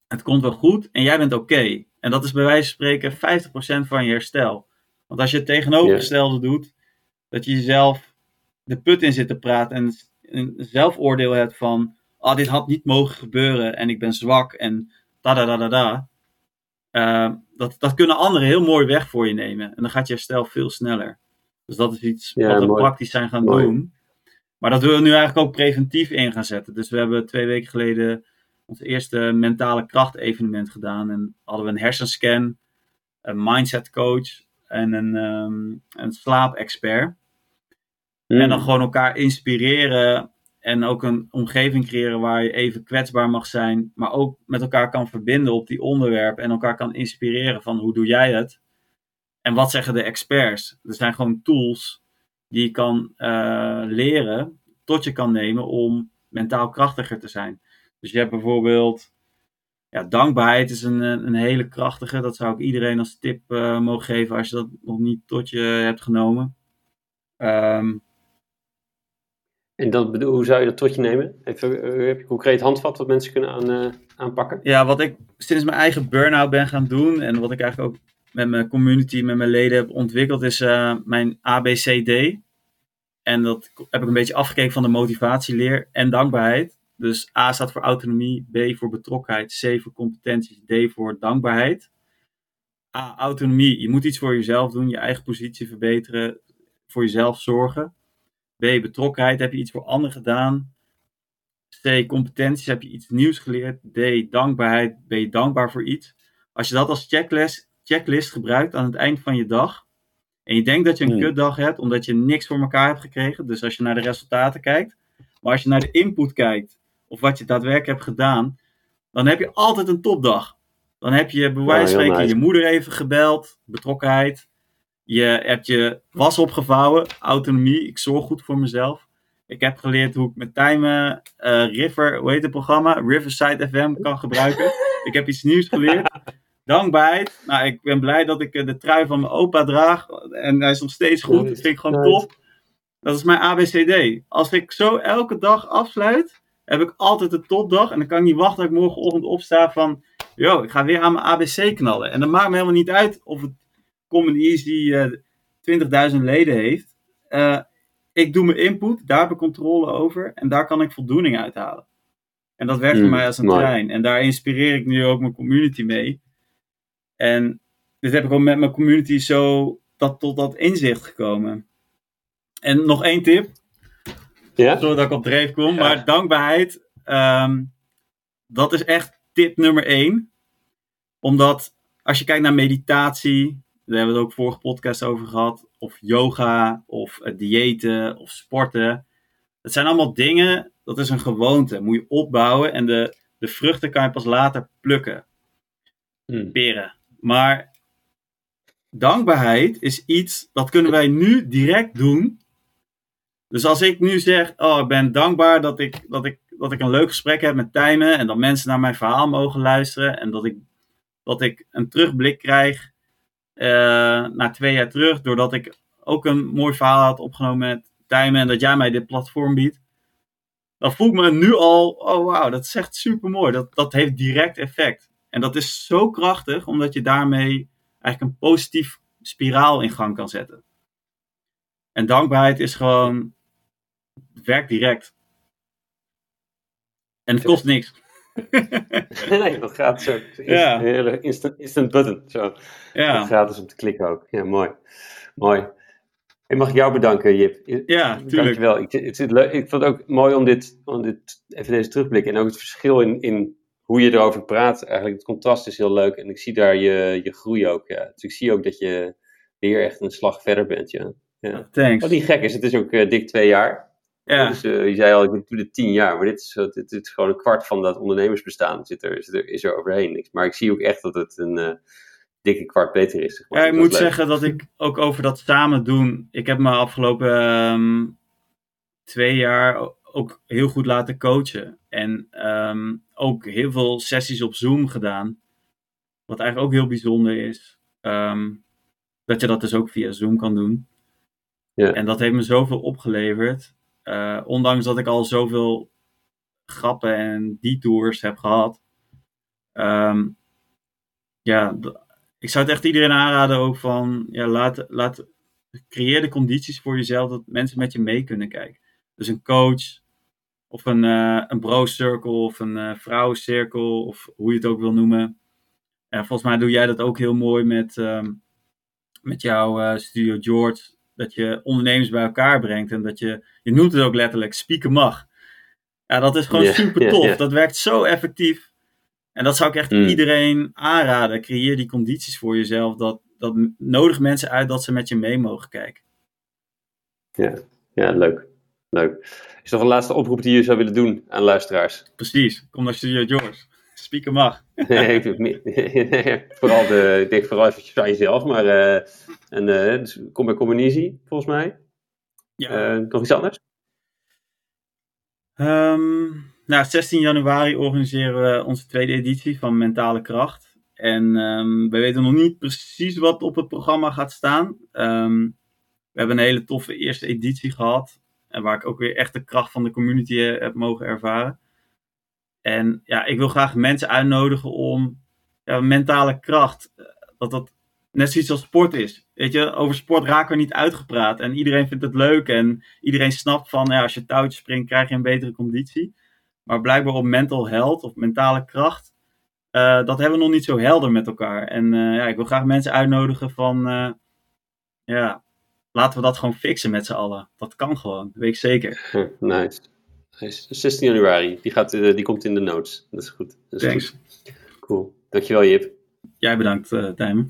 Speaker 2: het komt wel goed en jij bent oké. En dat is bij wijze van spreken 50% van je herstel. Want als je het tegenovergestelde doet, dat je jezelf de put in zit te praten en een zelfoordeel hebt van, ah, dit had niet mogen gebeuren en ik ben zwak en da da da da da. Uh, dat, dat kunnen anderen heel mooi weg voor je nemen. En dan gaat je herstel veel sneller. Dus dat is iets
Speaker 1: Ja,
Speaker 2: wat we
Speaker 1: mooi.
Speaker 2: praktisch zijn gaan
Speaker 1: Mooi.
Speaker 2: doen. Maar dat willen we nu eigenlijk ook preventief in gaan zetten. Dus we hebben twee weken geleden ons eerste mentale kracht evenement gedaan. En hadden we een hersenscan, een mindset coach en een, ehm een slaapexpert.
Speaker 1: Mhm.
Speaker 2: En dan gewoon elkaar inspireren en ook een omgeving creëren waar je even kwetsbaar mag zijn, maar ook met elkaar kan verbinden op die onderwerpen en elkaar kan inspireren van hoe doe jij het en wat zeggen de experts. Er zijn gewoon tools die je kan eh, leren, tot je kan nemen om mentaal krachtiger te zijn. Dus je hebt bijvoorbeeld, ja, dankbaarheid is een, een hele krachtige. Dat zou ik iedereen als tip eh, mogen geven als je dat nog niet tot je hebt genomen. Ehm,
Speaker 1: En dat, bedoel- hoe zou je dat tot je nemen? Even, eh, heb je concreet handvat wat mensen kunnen aan, eh, aanpakken?
Speaker 2: Ja, wat ik sinds mijn eigen burn-out ben gaan doen en wat ik eigenlijk ook met mijn community, met mijn leden heb ontwikkeld, is eh, mijn ABCD. En dat heb ik een beetje afgekeken van de motivatieleer en dankbaarheid. Dus A staat voor autonomie, B voor betrokkenheid, C voor competenties, D voor dankbaarheid. A, autonomie. Je moet iets voor jezelf doen, je eigen positie verbeteren, voor jezelf zorgen. B, betrokkenheid. Heb je iets voor anderen gedaan? C, competenties. Heb je iets nieuws geleerd? D, dankbaarheid. Ben je dankbaar voor iets? Als je dat als checklist, checklist gebruikt aan het eind van je dag. En je denkt dat je een
Speaker 1: Hmm.
Speaker 2: kutdag hebt omdat je niks voor elkaar hebt gekregen. Dus als je naar de resultaten kijkt. Maar als je naar de input kijkt. Of wat je daadwerkelijk hebt gedaan. Dan heb je altijd een topdag. Dan heb je bij wijze van
Speaker 1: heel
Speaker 2: spreken
Speaker 1: nice.
Speaker 2: je moeder even gebeld. Betrokkenheid. Je hebt je was opgevouwen. Autonomie. Ik zorg goed voor mezelf. Ik heb geleerd hoe ik met timen eh, River, hoe heet het programma? Riverside FM kan gebruiken. ik heb iets nieuws geleerd. Dankbaarheid. Nou, ik ben blij dat ik eh, de trui van mijn opa draag. En hij is nog steeds goed. Dat vind ik gewoon top. Dat is mijn ABCD. Als ik zo elke dag afsluit, heb ik altijd een topdag. En dan kan ik niet wachten dat ik morgenochtend opsta van... Yo, ik ga weer aan mijn ABC knallen. En dat maakt me helemaal niet uit of het Common Easy eh 20.000 leden heeft. Eh, ik doe mijn input, daar heb ik controle over. En daar kan ik voldoening uithalen. En dat werkt voor
Speaker 1: Mm,
Speaker 2: mij als een trein. En daar inspireer ik nu ook mijn community mee. En dit heb ik ook met mijn community zo dat, tot dat inzicht gekomen. En nog één tip,
Speaker 1: Ja?
Speaker 2: zodat ik op dreef kom. Maar dankbaarheid, ehm, dat is echt tip nummer één. Omdat als je kijkt naar meditatie, daar hebben we het ook vorige podcast over gehad. Of yoga, of diëten, of sporten. Het zijn allemaal dingen, dat is een gewoonte. Moet je opbouwen en de, de vruchten kan je pas later plukken
Speaker 1: Hm.
Speaker 2: peren. Maar dankbaarheid is iets dat kunnen wij nu direct doen. Dus als ik nu zeg, oh, ik ben dankbaar dat ik, dat ik, dat ik een leuk gesprek heb met Tijmen en dat mensen naar mijn verhaal mogen luisteren en dat ik, dat ik een terugblik krijg eh naar twee jaar terug, doordat ik ook een mooi verhaal had opgenomen met Tijmen en dat jij mij dit platform biedt. Dan voel ik me nu al, oh wauw, dat is echt super mooi. Dat, dat heeft direct effect. En dat is zo krachtig, omdat je daarmee eigenlijk een positief spiraal in gang kan zetten. En dankbaarheid is gewoon, het werkt direct. En het kost niks.
Speaker 1: nee, dat gaat zo. Ja. Een hele instant, instant button. Zo. Ja. Gratis om te klikken ook. Ja, mooi. Mooi. Ik mag jou bedanken, Jip.
Speaker 2: Ja, tuurlijk.
Speaker 1: Dankjewel. Ik, het, het, ik vond het ook mooi om dit, om dit even deze terugblik en ook het verschil in, in hoe je erover praat. Eigenlijk het contrast is heel leuk en ik zie daar je, je groei ook. Ja. Dus ik zie ook dat je weer echt een slag verder bent. Ja.
Speaker 2: Ja. Thanks.
Speaker 1: Wat niet gek is, het is ook uh, dik twee jaar. Ja. Dus uh, je zei al, ik doe dit tien jaar, maar dit is, dit, dit, is gewoon een kwart van dat ondernemersbestaan zit er, zit er, is er overheen. Maar ik zie ook echt dat het een uh, dikke kwart beter is.
Speaker 2: Ja, ik moet zeggen dat ik ook over dat samen doen, ik heb me afgelopen um, twee jaar ook heel goed laten coachen. En um, ook heel veel sessies op Zoom gedaan. Wat eigenlijk ook heel bijzonder is. Um, dat je dat dus ook via Zoom kan doen. Ja. En dat heeft me zoveel opgeleverd. Uh, ondanks dat ik al zoveel grappen en detours heb gehad. Um, ja, ik zou het echt iedereen aanraden ook van, ja, laat, laat, creëer de condities voor jezelf dat mensen met je mee kunnen kijken. Dus een coach, of een, uh, een bro-circle, of een uh, vrouwencirkel, of hoe je het ook wil noemen. En volgens mij doe jij dat ook heel mooi met, um, met jouw Studio George dat je ondernemers bij elkaar brengt en dat je, je noemt het ook letterlijk, spieken mag. Ja, dat is gewoon super tof. Dat werkt zo effectief. En dat zou ik echt mm. iedereen aanraden. Creëer die condities voor jezelf. Dat, dat nodig mensen uit dat ze met je mee mogen kijken.
Speaker 1: Ja, ja leuk. Leuk. Is er een laatste oproep die je zou willen doen aan luisteraars?
Speaker 2: Precies. Kom naar Studio George. Spieken mag.
Speaker 1: nee, vooral de, ik denk vooral even aan jezelf, maar uh, en, uh, dus kom bij Common volgens mij. Ja. Uh, nog iets anders?
Speaker 2: Um, nou, 16 januari organiseren we onze tweede editie van Mentale Kracht. En um, we weten nog niet precies wat op het programma gaat staan. Um, we hebben een hele toffe eerste editie gehad. En waar ik ook weer echt de kracht van de community heb mogen ervaren. En ja, ik wil graag mensen uitnodigen om ja, mentale kracht, eh, dat dat net zoiets als sport is. Weet je, over sport raken we niet uitgepraat. En iedereen vindt het leuk en iedereen snapt van, ja, als je touwtjes springt, krijg je een betere conditie. Maar blijkbaar op mental health of mentale kracht, uh, dat hebben we nog niet zo helder met elkaar. En ja, ik wil graag mensen uitnodigen van, ja, laten we dat gewoon fixen met z'n allen. Dat kan gewoon, dat weet ik zeker.
Speaker 1: Nice. 16 januari. Die, gaat, eh, die komt in de notes. Dat is goed. Dat is
Speaker 2: Thanks.
Speaker 1: Goed. Cool. Dankjewel, Jip.
Speaker 2: Jij bedankt, uh.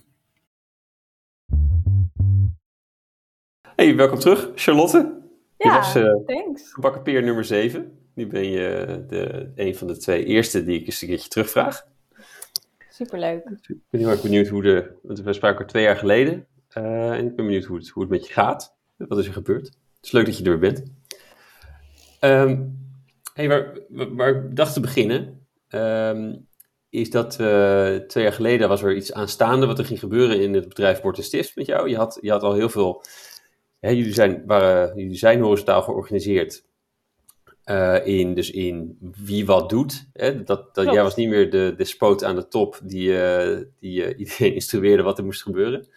Speaker 1: Hey, welkom terug, Charlotte.
Speaker 3: Ja, was, uh, thanks.
Speaker 1: Gebakken peer nummer 7. Nu ben je de, een van de twee eerste die ik eens een keertje terugvraag.
Speaker 3: Superleuk.
Speaker 1: Ik ben heel erg benieuwd hoe de... Want we spraken twee jaar geleden. Uh, en ik ben benieuwd hoe het, hoe het met je gaat. Wat is er gebeurd? Het is leuk dat je er weer bent. Um, hey, waar, waar ik dacht te beginnen, um, is dat uh, twee jaar geleden was er iets aanstaande wat er ging gebeuren in het bedrijf Bord Stift met jou. Je had, je had al heel veel, hè, jullie, zijn, waren, jullie zijn horizontaal georganiseerd uh, in, dus in wie wat doet. Hè? Dat, dat, jij was niet meer de despoot aan de top die, uh, die iedereen instrueerde wat er moest gebeuren.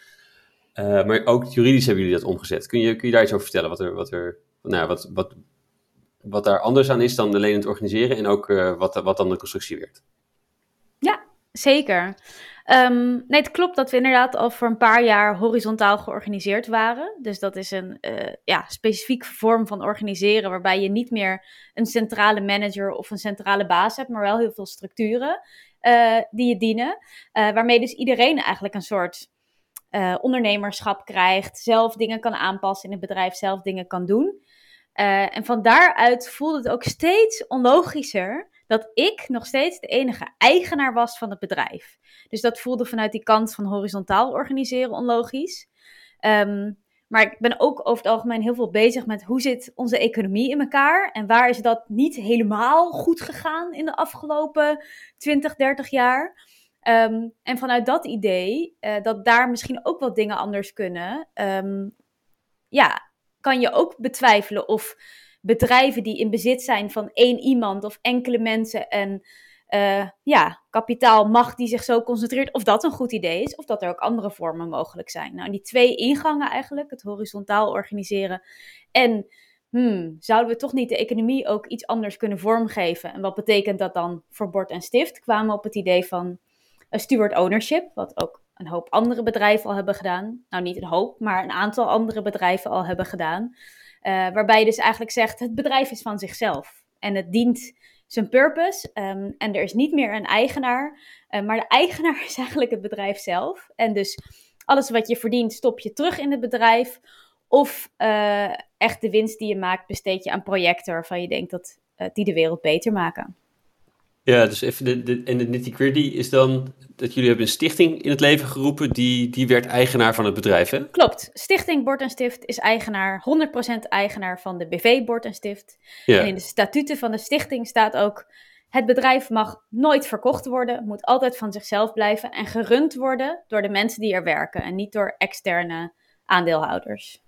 Speaker 1: Maar ook juridisch hebben jullie dat omgezet. Kun je, kun je daar iets over vertellen? Wat er, wat er, nou, wat, wat, wat daar anders aan is dan alleen het organiseren en ook uh, wat, wat dan de constructie werkt.
Speaker 3: Ja, zeker. Um, nee, het klopt dat we inderdaad al voor een paar jaar horizontaal georganiseerd waren. Dus dat is een uh, ja, specifieke vorm van organiseren waarbij je niet meer een centrale manager of een centrale baas hebt, maar wel heel veel structuren uh, die je dienen. waarmee dus iedereen eigenlijk een soort ondernemerschap krijgt, zelf dingen kan aanpassen in het bedrijf, zelf dingen kan doen. Uh, en van daaruit voelde het ook steeds onlogischer dat ik nog steeds de enige eigenaar was van het bedrijf. Dus dat voelde vanuit die kant van horizontaal organiseren onlogisch. Um, maar ik ben ook over het algemeen heel veel bezig met hoe zit onze economie in elkaar en waar is dat niet helemaal goed gegaan in de afgelopen 20, 30 jaar. Um, en vanuit dat idee, uh, dat daar misschien ook wat dingen anders kunnen, um, ja, kan je ook betwijfelen of bedrijven die in bezit zijn van één iemand of enkele mensen en uh, ja, kapitaalmacht die zich zo concentreert, of dat een goed idee is, of dat er ook andere vormen mogelijk zijn. Nou, die twee ingangen eigenlijk, het horizontaal organiseren en hmm, zouden we toch niet de economie ook iets anders kunnen vormgeven? En wat betekent dat dan voor Bord en Stift? Kwamen op het idee van steward ownership, wat ook een hoop andere bedrijven al hebben gedaan. Nou, niet een hoop, maar een aantal andere bedrijven al hebben gedaan. Uh, waarbij je dus eigenlijk zegt, het bedrijf is van zichzelf. En het dient zijn purpose. Um, en er is niet meer een eigenaar. Uh, maar de eigenaar is eigenlijk het bedrijf zelf. En dus alles wat je verdient, stop je terug in het bedrijf. Of uh, echt de winst die je maakt, besteed je aan projecten waarvan je denkt dat die de wereld beter maken.
Speaker 1: Ja, dus even de, de, en de nitty-gritty is dan dat jullie hebben een stichting in het leven geroepen, die, die werd eigenaar van het bedrijf, hè?
Speaker 3: Klopt. Stichting Bord en Stift is eigenaar, 100% eigenaar van de BV Bord en Stift. Ja. En in de statuten van de stichting staat ook, het bedrijf mag nooit verkocht worden, moet altijd van zichzelf blijven en gerund worden door de mensen die er werken en niet door externe aandeelhouders.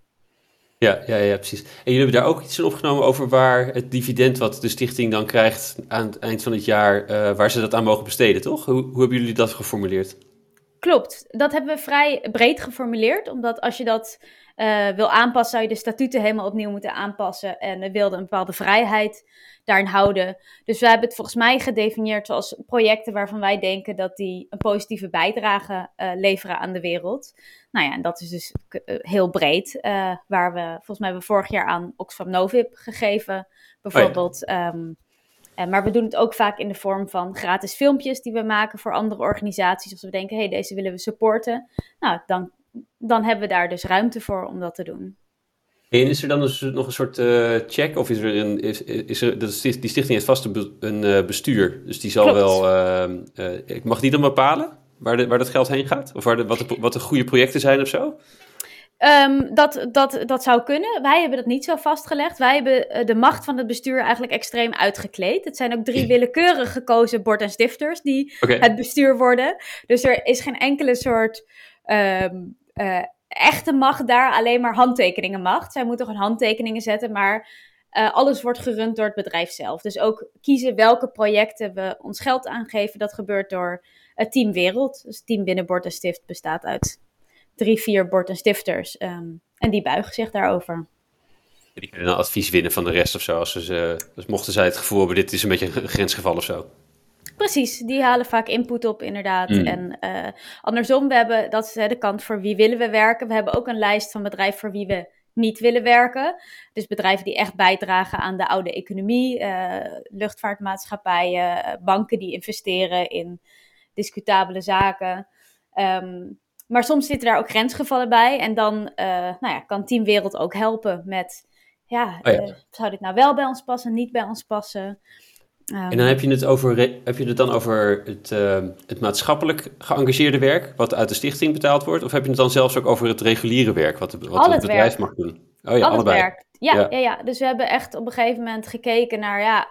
Speaker 1: Ja, ja, ja, precies. En jullie hebben daar ook iets in opgenomen over waar het dividend wat de stichting dan krijgt aan het eind van het jaar, uh, waar ze dat aan mogen besteden, toch? Hoe, hoe hebben jullie dat geformuleerd?
Speaker 3: Klopt, dat hebben we vrij breed geformuleerd, omdat als je dat uh, wil aanpassen, zou je de statuten helemaal opnieuw moeten aanpassen en we wilden een bepaalde vrijheid daarin houden. Dus we hebben het volgens mij gedefinieerd als projecten waarvan wij denken dat die een positieve bijdrage uh, leveren aan de wereld. Nou ja, en dat is dus uh, heel breed. Uh, waar we, volgens mij hebben we vorig jaar aan Oxfam Novib gegeven, bijvoorbeeld. Oh ja. um, maar we doen het ook vaak in de vorm van gratis filmpjes die we maken voor andere organisaties. Als we denken, hé, hey, deze willen we supporten. Nou, dan, dan hebben we daar dus ruimte voor om dat te doen.
Speaker 1: En is er dan dus nog een soort uh, check? Of is er een. Is, is er, die stichting heeft vast een, een uh, bestuur. Dus die zal Klopt. wel. Uh, ik mag die dan bepalen waar, de, waar dat geld heen gaat? Of waar de, wat, de, wat de goede projecten zijn of zo?
Speaker 3: Um, dat, dat, dat zou kunnen. Wij hebben dat niet zo vastgelegd. Wij hebben de macht van het bestuur eigenlijk extreem uitgekleed. Het zijn ook drie willekeurig gekozen bord- en stifters die okay. het bestuur worden. Dus er is geen enkele soort. Um, echte macht daar alleen maar handtekeningen macht. Zij moeten gewoon handtekeningen zetten, maar uh, alles wordt gerund door het bedrijf zelf. Dus ook kiezen welke projecten we ons geld aangeven, dat gebeurt door het Team Wereld. Dus het team binnen Bord en Stift bestaat uit drie, vier Bord en Stifters. Um, en die buigen zich daarover.
Speaker 1: Die kunnen advies winnen van de rest of zo. Als ze, dus mochten zij het gevoel hebben, dit is een beetje een grensgeval of zo.
Speaker 3: Precies, die halen vaak input op, inderdaad. Mm. En uh, andersom, we hebben, dat is de kant voor wie willen we werken. We hebben ook een lijst van bedrijven voor wie we niet willen werken. Dus bedrijven die echt bijdragen aan de oude economie, uh, luchtvaartmaatschappijen, banken die investeren in discutabele zaken. Um, maar soms zitten daar ook grensgevallen bij. En dan uh, nou ja, kan Team Wereld ook helpen met, ja, oh ja. zou dit nou wel bij ons passen, niet bij ons passen?
Speaker 1: Um, en dan heb je het, over, heb je het dan over het, uh, het maatschappelijk geëngageerde werk, wat uit de stichting betaald wordt? Of heb je het dan zelfs ook over het reguliere werk, wat, wat het bedrijf werk. mag doen?
Speaker 3: Oh ja, Al allebei. Werk. Ja, ja. Ja, ja, dus we hebben echt op een gegeven moment gekeken naar, ja,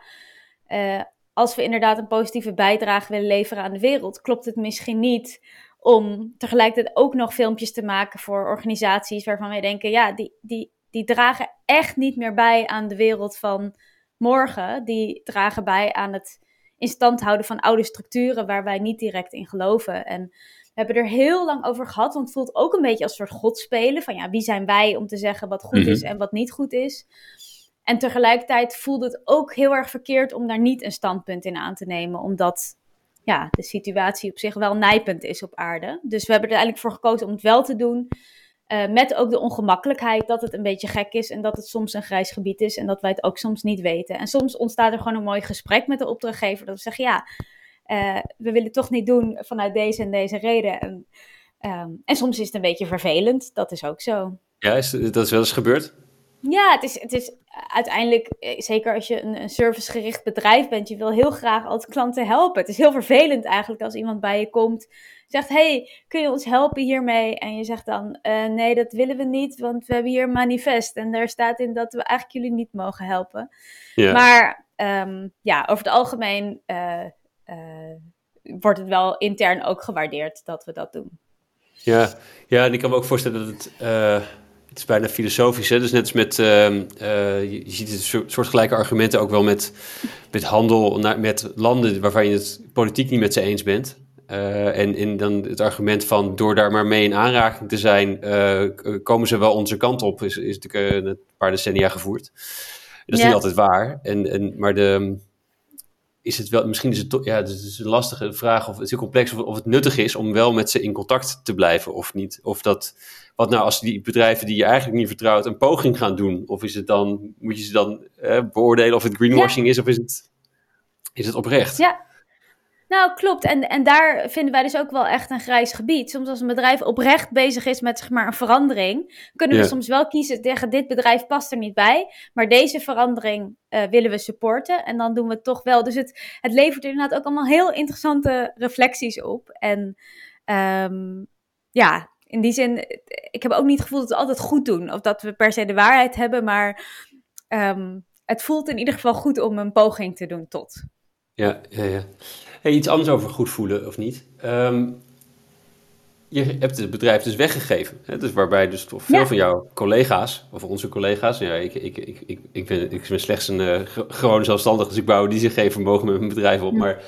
Speaker 3: uh, als we inderdaad een positieve bijdrage willen leveren aan de wereld, klopt het misschien niet om tegelijkertijd ook nog filmpjes te maken voor organisaties waarvan wij denken, ja, die, die, die dragen echt niet meer bij aan de wereld van morgen, die dragen bij aan het in stand houden van oude structuren waar wij niet direct in geloven. En we hebben er heel lang over gehad, want het voelt ook een beetje als een soort godspelen. Van ja, wie zijn wij om te zeggen wat goed is en wat niet goed is. En tegelijkertijd voelde het ook heel erg verkeerd om daar niet een standpunt in aan te nemen, omdat ja, de situatie op zich wel nijpend is op aarde. Dus we hebben er eigenlijk voor gekozen om het wel te doen. Uh, met ook de ongemakkelijkheid dat het een beetje gek is en dat het soms een grijs gebied is en dat wij het ook soms niet weten. En soms ontstaat er gewoon een mooi gesprek met de opdrachtgever dat we zeggen, ja, uh, we willen het toch niet doen vanuit deze en deze reden. En, um, en soms is het een beetje vervelend, dat is ook zo.
Speaker 1: Ja, is, dat is wel eens gebeurd?
Speaker 3: Ja, het is, het is uiteindelijk, eh, zeker als je een, een servicegericht bedrijf bent, je wil heel graag altijd klanten helpen. Het is heel vervelend eigenlijk als iemand bij je komt, zegt, hey, kun je ons helpen hiermee? En je zegt dan, uh, nee, dat willen we niet, want we hebben hier een manifest. En daar staat in dat we eigenlijk jullie niet mogen helpen. Ja. Maar um, ja, over het algemeen uh, wordt het wel intern ook gewaardeerd dat we dat doen.
Speaker 1: Ja, ja en ik kan me ook voorstellen dat het het is bijna filosofisch, hè? Dus net als met, ehm, eh, je, ziet het soort, soortgelijke argumenten ook wel met, met handel met landen waarvan je het politiek niet met ze eens bent. Uh, en, en dan het argument van door daar maar mee in aanraking te zijn, uh, komen ze wel onze kant op, is, is natuurlijk een paar decennia gevoerd. Dat is niet altijd waar. En, en, maar de, is het wel, misschien is het toch, ja, het is een lastige vraag, of het is heel complex, of, of het nuttig is om wel met ze in contact te blijven of niet. Of dat, wat nou als die bedrijven die je eigenlijk niet vertrouwt een poging gaan doen? Of is het dan, moet je ze dan eh, beoordelen of het greenwashing is of is het, is het oprecht?
Speaker 3: Ja, nou, klopt. En, en daar vinden wij dus ook wel echt een grijs gebied. Soms als een bedrijf oprecht bezig is met zeg maar, een verandering, kunnen we soms wel kiezen tegen dit bedrijf past er niet bij, maar deze verandering uh, willen we supporten. En dan doen we het toch wel. Dus het, het levert inderdaad ook allemaal heel interessante reflecties op. En um, ja, in die zin, ik heb ook niet het gevoel dat we altijd goed doen. Of dat we per se de waarheid hebben, maar um, het voelt in ieder geval goed om een poging te doen tot.
Speaker 1: Ja, ja, ja. Hey, iets anders over goed voelen of niet. Um, je hebt het bedrijf dus weggegeven. Hè? Dus waarbij dus toch veel van jouw collega's, of onze collega's, ja, ik, ik, ik, ik, ik, ben, ik ben slechts een uh, gewone zelfstandige, dus ik bouw die zich geven mogen met mijn bedrijf op. Maar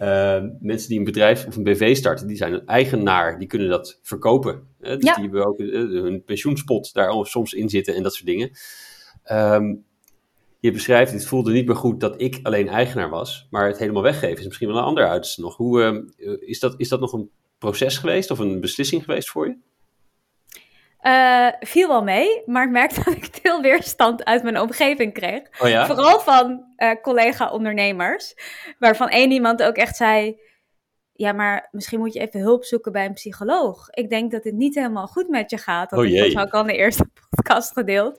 Speaker 1: uh, mensen die een bedrijf of een BV starten, die zijn een eigenaar, die kunnen dat verkopen. Hè? Dus die hebben ook uh, hun pensioenspot daar soms in zitten en dat soort dingen. Um, je beschrijft, het voelde niet meer goed dat ik alleen eigenaar was, maar het helemaal weggeven is misschien wel een ander uiterste nog. Hoe, uh, is, dat, is dat nog een proces geweest of een beslissing geweest voor je?
Speaker 3: Uh, viel wel mee, maar ik merkte dat ik veel weerstand uit mijn omgeving kreeg.
Speaker 1: Oh ja?
Speaker 3: Vooral van uh, collega-ondernemers, waarvan één iemand ook echt zei: ja, maar misschien moet je even hulp zoeken bij een psycholoog. Ik denk dat het niet helemaal goed met je gaat. Dat
Speaker 1: oh jee.
Speaker 3: was ook al in de eerste podcast gedeeld.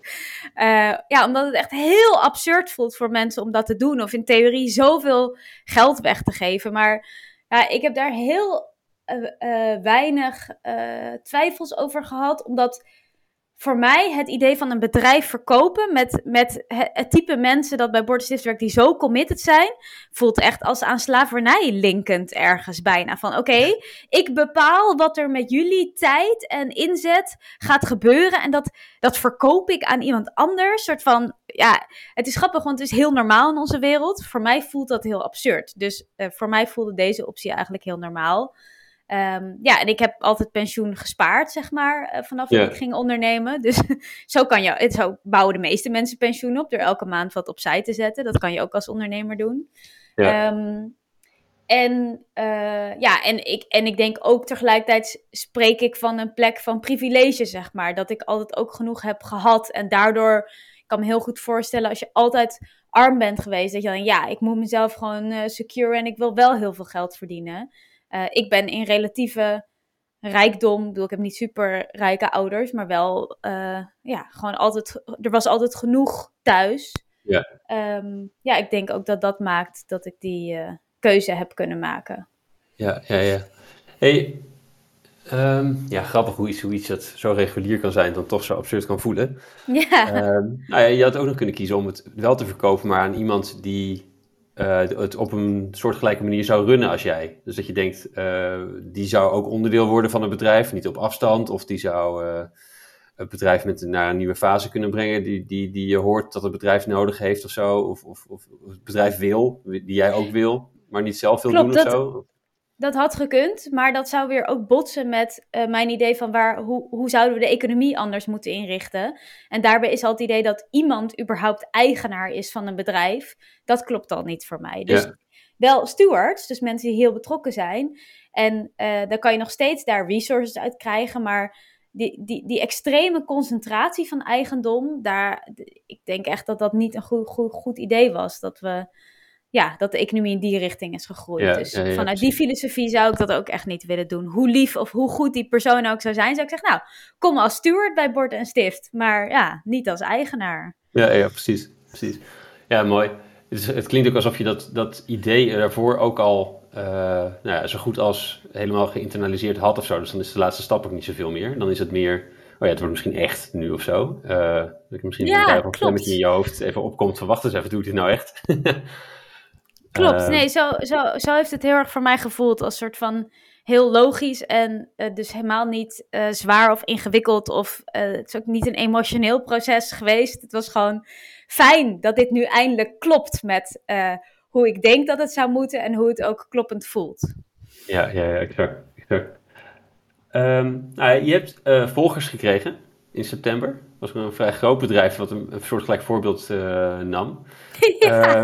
Speaker 3: Uh, ja, omdat het echt heel absurd voelt voor mensen om dat te doen. Of in theorie zoveel geld weg te geven. Maar ja, ik heb daar heel uh, uh, weinig twijfels over gehad. Omdat voor mij het idee van een bedrijf verkopen met, met het type mensen dat bij Bordstift werkt die zo committed zijn, voelt echt als aan slavernij linkend ergens bijna. Van oké, okay, ik bepaal wat er met jullie tijd en inzet gaat gebeuren en dat, dat verkoop ik aan iemand anders. soort van, ja, het is grappig, want het is heel normaal in onze wereld. Voor mij voelt dat heel absurd. Dus uh, voor mij voelde deze optie eigenlijk heel normaal. Um, ja, en ik heb altijd pensioen gespaard, zeg maar, uh, vanaf dat ik ging ondernemen. Dus zo, kan je, zo bouwen de meeste mensen pensioen op, door elke maand wat opzij te zetten. Dat kan je ook als ondernemer doen.
Speaker 1: Ja.
Speaker 3: Um, en, uh, ja, en, ik, en ik denk ook tegelijkertijd spreek ik van een plek van privilege, zeg maar. Dat ik altijd ook genoeg heb gehad. En daardoor, ik kan me heel goed voorstellen, als je altijd arm bent geweest, dat je dan, ja, ik moet mezelf gewoon uh, secure en ik wil wel heel veel geld verdienen. Uh, ik ben in relatieve rijkdom, ik bedoel, ik heb niet super rijke ouders, maar wel, uh, ja, gewoon altijd, er was altijd genoeg thuis.
Speaker 1: Ja.
Speaker 3: Um, ja, ik denk ook dat dat maakt dat ik die uh, keuze heb kunnen maken.
Speaker 1: Ja, ja, ja. Hey, um, ja, grappig hoe iets, hoe iets dat zo regulier kan zijn, dan toch zo absurd kan voelen.
Speaker 3: Ja.
Speaker 1: Um, nou ja, je had ook nog kunnen kiezen om het wel te verkopen, maar aan iemand die uh, het op een soortgelijke manier zou runnen als jij. Dus dat je denkt, uh, die zou ook onderdeel worden van het bedrijf, niet op afstand. Of die zou uh, het bedrijf met, naar een nieuwe fase kunnen brengen die, die, die je hoort dat het bedrijf nodig heeft of zo. Of, of, of het bedrijf wil, die jij ook wil, maar niet zelf wil
Speaker 3: Klopt,
Speaker 1: doen
Speaker 3: dat,
Speaker 1: of zo.
Speaker 3: Dat had gekund, maar dat zou weer ook botsen met uh, mijn idee van waar, hoe, hoe zouden we de economie anders moeten inrichten. En daarbij is al het idee dat iemand überhaupt eigenaar is van een bedrijf. Dat klopt al niet voor mij. Dus
Speaker 1: Ja.
Speaker 3: wel stewards, dus mensen die heel betrokken zijn. En uh, dan kan je nog steeds daar resources uit krijgen, maar die, die, die extreme concentratie van eigendom, daar, ik denk echt dat dat niet een goed, goed, goed idee was. Dat we ja, dat de economie in die richting is gegroeid.
Speaker 1: Ja,
Speaker 3: dus
Speaker 1: ja, ja,
Speaker 3: vanuit die filosofie zou ik dat ook echt niet willen doen. Hoe lief of hoe goed die persoon ook zou zijn, zou ik zeggen, nou, kom als steward bij Bord en Stift, maar ja, niet als eigenaar.
Speaker 1: Ja, ja precies, precies. Ja, mooi. Het, het klinkt ook alsof je dat, dat idee daarvoor ook al uh, nou ja, zo goed als helemaal geïnternaliseerd had of zo. Dus dan is de laatste stap ook niet zoveel meer. Dan is het meer, oh ja, het wordt misschien echt nu of zo. Uh, dat misschien
Speaker 3: Ja,
Speaker 1: een stemmetje in je hoofd even opkomt van wacht eens even, doe ik dit nou echt?
Speaker 3: Klopt,
Speaker 1: Eh,
Speaker 3: nee, zo, zo, zo heeft het heel erg voor mij gevoeld als soort van heel logisch en uh, dus helemaal niet uh, zwaar of ingewikkeld. Of het is ook niet een emotioneel proces geweest. Het was gewoon fijn dat dit nu eindelijk klopt met hoe ik denk dat het zou moeten en hoe het ook kloppend voelt.
Speaker 1: Ja, ja, ja exact. exact. Um, nou, je hebt volgers gekregen in september. Dat was een vrij groot bedrijf wat een, een soortgelijk voorbeeld nam. Ja.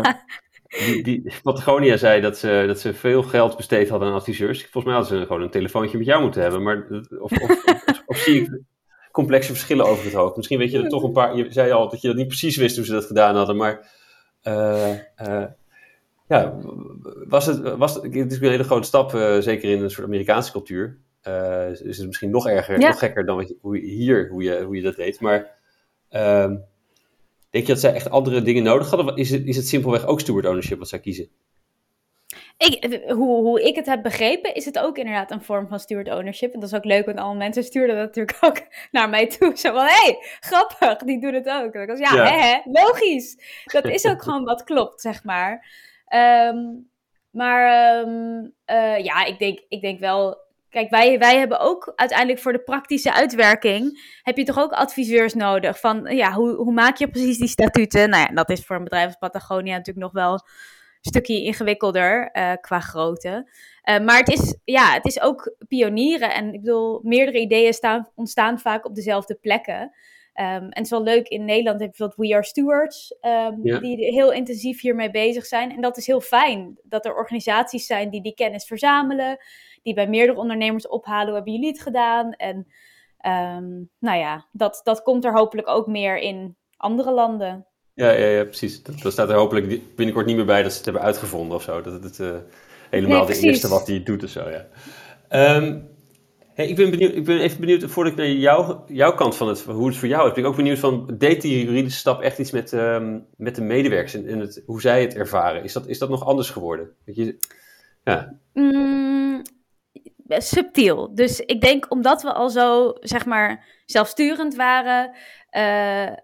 Speaker 1: Die, die, Patagonia zei dat ze, dat ze veel geld besteed hadden aan adviseurs. Volgens mij hadden ze gewoon een telefoontje met jou moeten hebben. Maar, of, of, of, zie ik complexe verschillen over het hoofd? Misschien weet je er toch een paar. Je zei al dat je dat niet precies wist hoe ze dat gedaan hadden. Maar uh, uh, ja, was het, was het, is een hele grote stap, uh, zeker in een soort Amerikaanse cultuur. is het misschien nog erger, ja. nog gekker dan wat je, hoe, hier hoe je, hoe je dat deed. Maar ehm, Denk je dat zij echt andere dingen nodig hadden? Of is het, is het simpelweg ook steward ownership wat zij kiezen?
Speaker 3: Ik, hoe, hoe ik het heb begrepen, is het ook inderdaad een vorm van steward ownership. En dat is ook leuk, want alle mensen stuurden dat natuurlijk ook naar mij toe. Zo van, hé, hey, grappig, die doen het ook. En ik was, ja, ja. Hè, hè, logisch. Dat is ook gewoon wat klopt, zeg maar. Um, maar um, uh, ja, ik denk, ik denk wel Kijk, wij, wij hebben ook uiteindelijk voor de praktische uitwerking, heb je toch ook adviseurs nodig van, ja, hoe, hoe maak je precies die statuten? Nou ja, dat is voor een bedrijf als Patagonia natuurlijk nog wel een stukje ingewikkelder uh, qua grootte. Uh, maar het is, ja, het is ook pionieren en ik bedoel, meerdere ideeën staan, ontstaan vaak op dezelfde plekken. Um, en het is wel leuk, in Nederland heb je bijvoorbeeld We Are Stewards, um, ja. die heel intensief hiermee bezig zijn. En dat is heel fijn, dat er organisaties zijn die die kennis verzamelen, die bij meerdere ondernemers ophalen. Hoe hebben jullie het gedaan? En um, nou ja, dat, dat komt er hopelijk ook meer in andere landen.
Speaker 1: Ja, ja, ja precies. Dat, staat er hopelijk binnenkort niet meer bij dat ze het hebben uitgevonden of zo. Dat het uh, helemaal nee, de eerste wat die doet of zo, ja. Um, hey, ik, ben benieuwd, ik ben even benieuwd, voordat ik naar jou, jouw kant van het, hoe het voor jou is, ben ik ook benieuwd van, deed die juridische stap echt iets met, um, met de medewerkers en, en het, hoe zij het ervaren? Is dat, is dat nog anders geworden? Weet je,
Speaker 3: ja. Mm, subtiel. Dus ik denk omdat we al zo, zeg maar, zelfsturend waren, uh, uh,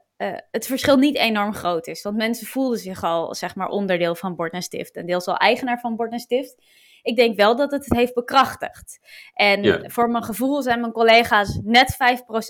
Speaker 3: het verschil niet enorm groot is. Want mensen voelden zich al, zeg maar, onderdeel van Bord en Stift. En deels al eigenaar van Bord en Stift. Ik denk wel dat het het heeft bekrachtigd. En ja. voor mijn gevoel zijn mijn collega's net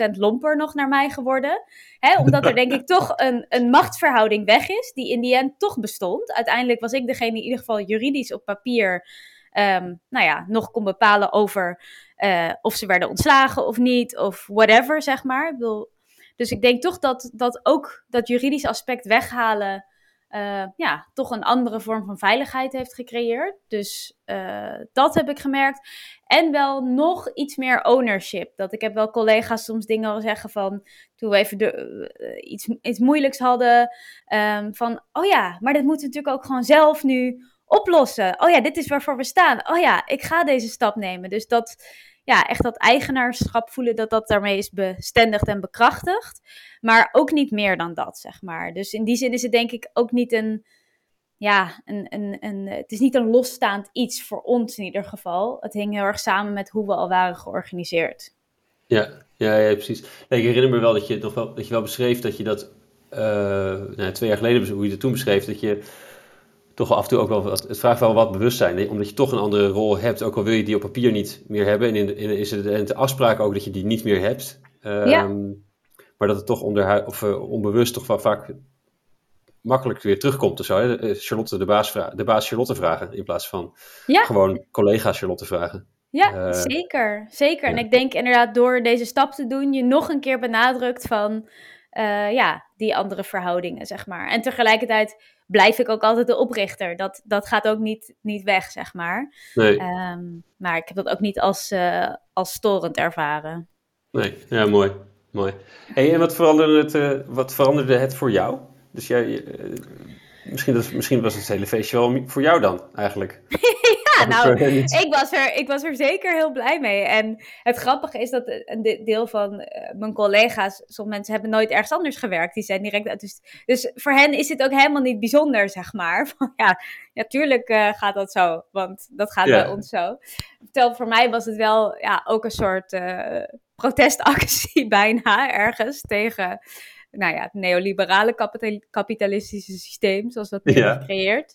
Speaker 3: 5% lomper nog naar mij geworden. Hè, omdat er denk ik toch een, een machtsverhouding weg is, die in die end toch bestond. Uiteindelijk was ik degene die in ieder geval juridisch op papier um, nou ja, nog kon bepalen over uh, of ze werden ontslagen of niet, of whatever, zeg maar. Ik dus ik denk toch dat, dat ook dat juridische aspect weghalen, uh, ja, toch een andere vorm van veiligheid heeft gecreëerd. Dus uh, dat heb ik gemerkt. En wel nog iets meer ownership. Dat ik heb wel collega's soms dingen al zeggen van, toen we even de, iets, iets moeilijks hadden, um, van, oh ja, maar dat moeten we natuurlijk ook gewoon zelf nu oplossen. Oh ja, dit is waarvoor we staan. Oh ja, ik ga deze stap nemen. Dus dat, ja, echt dat eigenaarschap voelen, dat dat daarmee is bestendigd en bekrachtigd. Maar ook niet meer dan dat, zeg maar. Dus in die zin is het denk ik ook niet een, ja, een, een, een, het is niet een losstaand iets voor ons in ieder geval. Het hing heel erg samen met hoe we al waren georganiseerd.
Speaker 1: Ja, ja, ja precies. Ik herinner me wel dat je, nog wel, dat je wel beschreef dat je dat, uh, nou, twee jaar geleden, hoe je het toen beschreef, dat je toch wel af en toe ook wel wat, het vraagt wel wat bewustzijn, omdat je toch een andere rol hebt, ook al wil je die op papier niet meer hebben. En in, de, in is het de afspraak ook dat je die niet meer hebt. Um, ja. Maar dat het toch onder, of, uh, onbewust toch wel vaak makkelijk weer terugkomt zo. Hè? Eh, Charlotte, de baas, de baas Charlotte vragen in plaats van ja. gewoon collega Charlotte vragen.
Speaker 3: Ja, uh, zeker. Zeker. Ja. En ik denk inderdaad door deze stap te doen, je nog een keer benadrukt van uh, ja, die andere verhoudingen, zeg maar. En tegelijkertijd blijf ik ook altijd de oprichter. Dat, dat gaat ook niet, niet weg, zeg maar. Nee. Um, maar ik heb dat ook niet als, uh, als storend ervaren.
Speaker 1: Nee, ja, mooi. mooi. Hey, en wat veranderde, het, uh, wat veranderde het voor jou? Dus jij, uh, misschien, dat, misschien was het hele feestje wel voor jou dan, eigenlijk.
Speaker 3: Ja, nou, ik was, er, ik was er zeker heel blij mee. En het grappige is dat een deel van uh, mijn collega's, sommige mensen hebben nooit ergens anders gewerkt. Die zijn direct uit. Dus, dus voor hen is het ook helemaal niet bijzonder, zeg maar. Van, ja, natuurlijk uh, gaat dat zo, want dat gaat ja. bij ons zo. Terwijl voor mij was het wel ja, ook een soort uh, protestactie bijna ergens tegen nou ja, het neoliberale kapitalistische systeem, zoals dat nu ja. gecreëerd.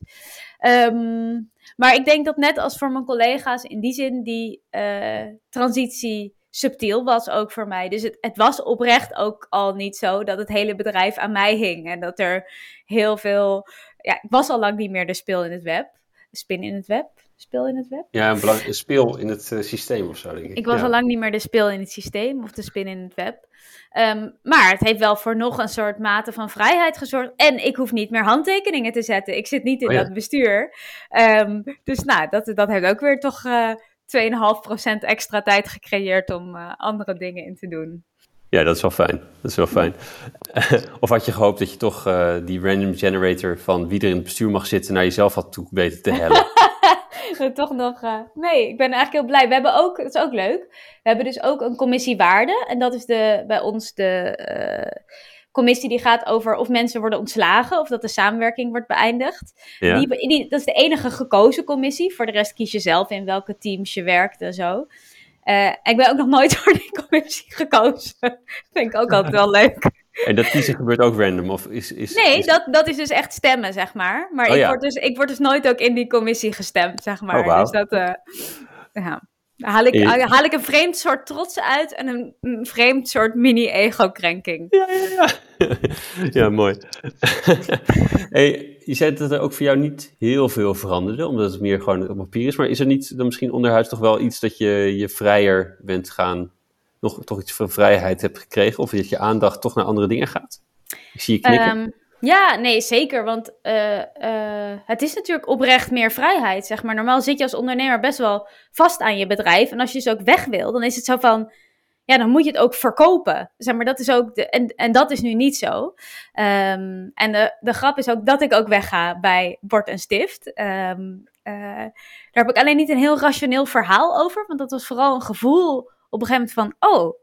Speaker 3: Ehm, maar ik denk dat net als voor mijn collega's, in die zin die uh, transitie subtiel was ook voor mij. Dus het, het was oprecht ook al niet zo dat het hele bedrijf aan mij hing. En dat er heel veel. Ja, ik was al lang niet meer de speel in het web. spin in het web. Speel in het web?
Speaker 1: Ja, een, speel in het uh, systeem of zo, denk ik.
Speaker 3: Ik was al lang niet meer de speel in het systeem of de spin in het web. Um, maar het heeft wel voor nog een soort mate van vrijheid gezorgd. En ik hoef niet meer handtekeningen te zetten. Ik zit niet in oh, dat bestuur. Um, dus nou, dat, dat heeft ook weer toch uh, 2,5% extra tijd gecreëerd om uh, andere dingen in te doen.
Speaker 1: Ja, dat is wel fijn. Dat is wel fijn. of had je gehoopt dat je toch uh, die random generator van wie er in het bestuur mag zitten naar jezelf had toe weten te hellen?
Speaker 3: toch nog. Uh, nee, ik ben eigenlijk heel blij. We hebben ook, dat is ook leuk. We hebben dus ook een commissie waarde. En dat is de, bij ons de uh, commissie die gaat over of mensen worden ontslagen of dat de samenwerking wordt beëindigd. Ja. Die, die, dat is de enige gekozen commissie. Voor de rest kies je zelf in welke teams je werkt en zo. Uh, ik ben ook nog nooit voor die commissie gekozen. Vind ik ook altijd wel leuk.
Speaker 1: En dat kiezen gebeurt ook random? Of is, is,
Speaker 3: nee, Dat, dat is dus echt stemmen, zeg maar. Maar oh, ik, word dus, ik word dus nooit ook in die commissie gestemd, zeg maar.
Speaker 1: Oh, wow.
Speaker 3: Dus dat, uh, ja. haal ik, haal ik een vreemd soort trots uit en een, een vreemd soort mini-ego-krenking.
Speaker 1: Ja, ja, ja. ja, mooi. hey, je zei dat er ook voor jou niet heel veel veranderde, omdat het meer gewoon op papier is. Maar is er niet dan misschien onderhuids toch wel iets dat je je vrijer bent gaan toch iets van vrijheid hebt gekregen? Of dat je aandacht toch naar andere dingen gaat? Zie je knikken. Ehm,
Speaker 3: ja, nee, zeker. Want uh, uh, het is natuurlijk oprecht meer vrijheid, zeg maar. Normaal zit je als ondernemer best wel vast aan je bedrijf. En als je dus ook weg wil, dan is het zo van... Ja, dan moet je het ook verkopen. Zeg maar, dat is ook de, en, en dat is nu niet zo. Um, en de, de grap is ook dat ik ook wegga bij Bord en Stift. Um, uh, daar heb ik alleen niet een heel rationeel verhaal over. Want dat was vooral een gevoel op een gegeven moment van, oh,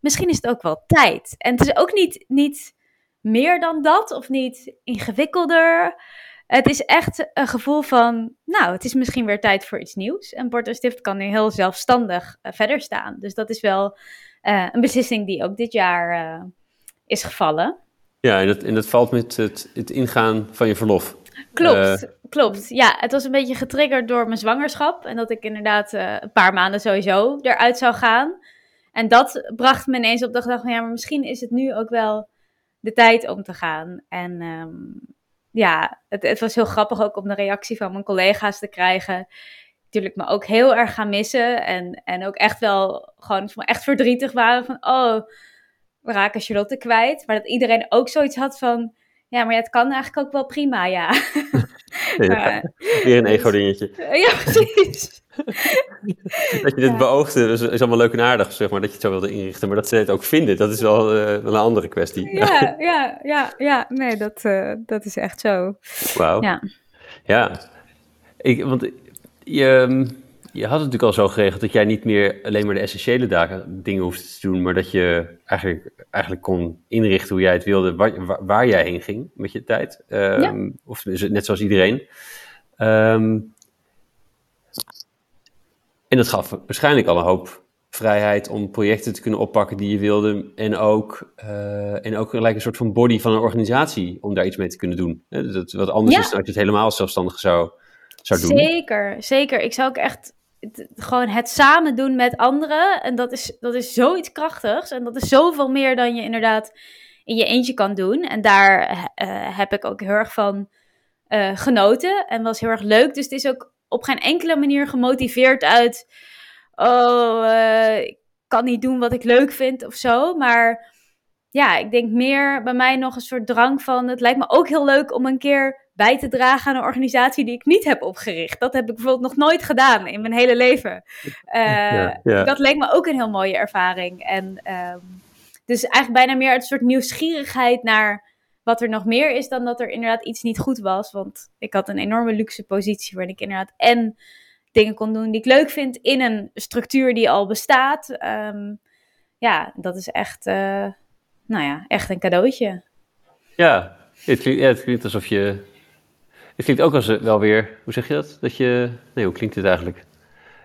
Speaker 3: misschien is het ook wel tijd. En het is ook niet, niet meer dan dat of niet ingewikkelder. Het is echt een gevoel van, nou, het is misschien weer tijd voor iets nieuws. En Bord en Stift kan nu heel zelfstandig uh, verder staan. Dus dat is wel uh, een beslissing die ook dit jaar uh, is gevallen.
Speaker 1: Ja, en dat, en dat valt met het, het ingaan van je verlof.
Speaker 3: Klopt, klopt. Ja, het was een beetje getriggerd door mijn zwangerschap. En dat ik inderdaad uh, een paar maanden sowieso eruit zou gaan. En dat bracht me ineens op de gedachte van ja, maar misschien is het nu ook wel de tijd om te gaan. En um, ja, het, het, was heel grappig ook om de reactie van mijn collega's te krijgen. Natuurlijk me ook heel erg gaan missen. En, en ook echt wel gewoon echt verdrietig waren van oh, we raken Charlotte kwijt. Maar dat iedereen ook zoiets had van ja, maar het kan eigenlijk ook wel prima, ja.
Speaker 1: ja weer een ego-dingetje.
Speaker 3: Ja, precies.
Speaker 1: dat je dit beoogde is, is, allemaal leuk en aardig, zeg maar, dat je het zo wilde inrichten. Maar dat ze het ook vinden, dat is wel, uh, wel een andere kwestie.
Speaker 3: ja, ja, ja, ja. Nee, dat, uh, dat is echt zo.
Speaker 1: Wauw. Ja. Ja. Ik, want je... Ehm, je had het natuurlijk al zo geregeld dat jij niet meer alleen maar de essentiële dagen, dingen hoeft te doen, maar dat je eigenlijk, eigenlijk kon inrichten hoe jij het wilde, waar, waar, jij heen ging met je tijd. Um, Of net zoals iedereen. Um, en dat gaf waarschijnlijk al een hoop vrijheid om projecten te kunnen oppakken die je wilde. En ook, uh, en ook gelijk een soort van body van een organisatie om daar iets mee te kunnen doen. Dat, wat anders is dan als je het helemaal zelfstandig zou, zou doen.
Speaker 3: Zeker, zeker. Ik zou ook echt gewoon het samen doen met anderen. En dat is, dat is zoiets krachtigs. En dat is zoveel meer dan je inderdaad in je eentje kan doen. En daar uh, heb ik ook heel erg van uh, genoten. En was heel erg leuk. Dus het is ook op geen enkele manier gemotiveerd uit. Oh, uh, ik kan niet doen wat ik leuk vind of zo. Maar ja, ik denk meer bij mij nog een soort drang van. Het lijkt me ook heel leuk om een keer bij te dragen aan een organisatie die ik niet heb opgericht. Dat heb ik bijvoorbeeld nog nooit gedaan in mijn hele leven. Uh, Dat leek me ook een heel mooie ervaring. En um, dus eigenlijk bijna meer een soort nieuwsgierigheid naar wat er nog meer is dan dat er inderdaad iets niet goed was. Want ik had een enorme luxe positie waarin ik inderdaad en dingen kon doen die ik leuk vind in een structuur die al bestaat. Um, ja, dat is echt, uh, nou ja, echt een cadeautje.
Speaker 1: Ja, het klinkt, ja, het klinkt alsof je het klinkt ook als wel weer, hoe zeg je dat? Dat je, nee, hoe klinkt het eigenlijk?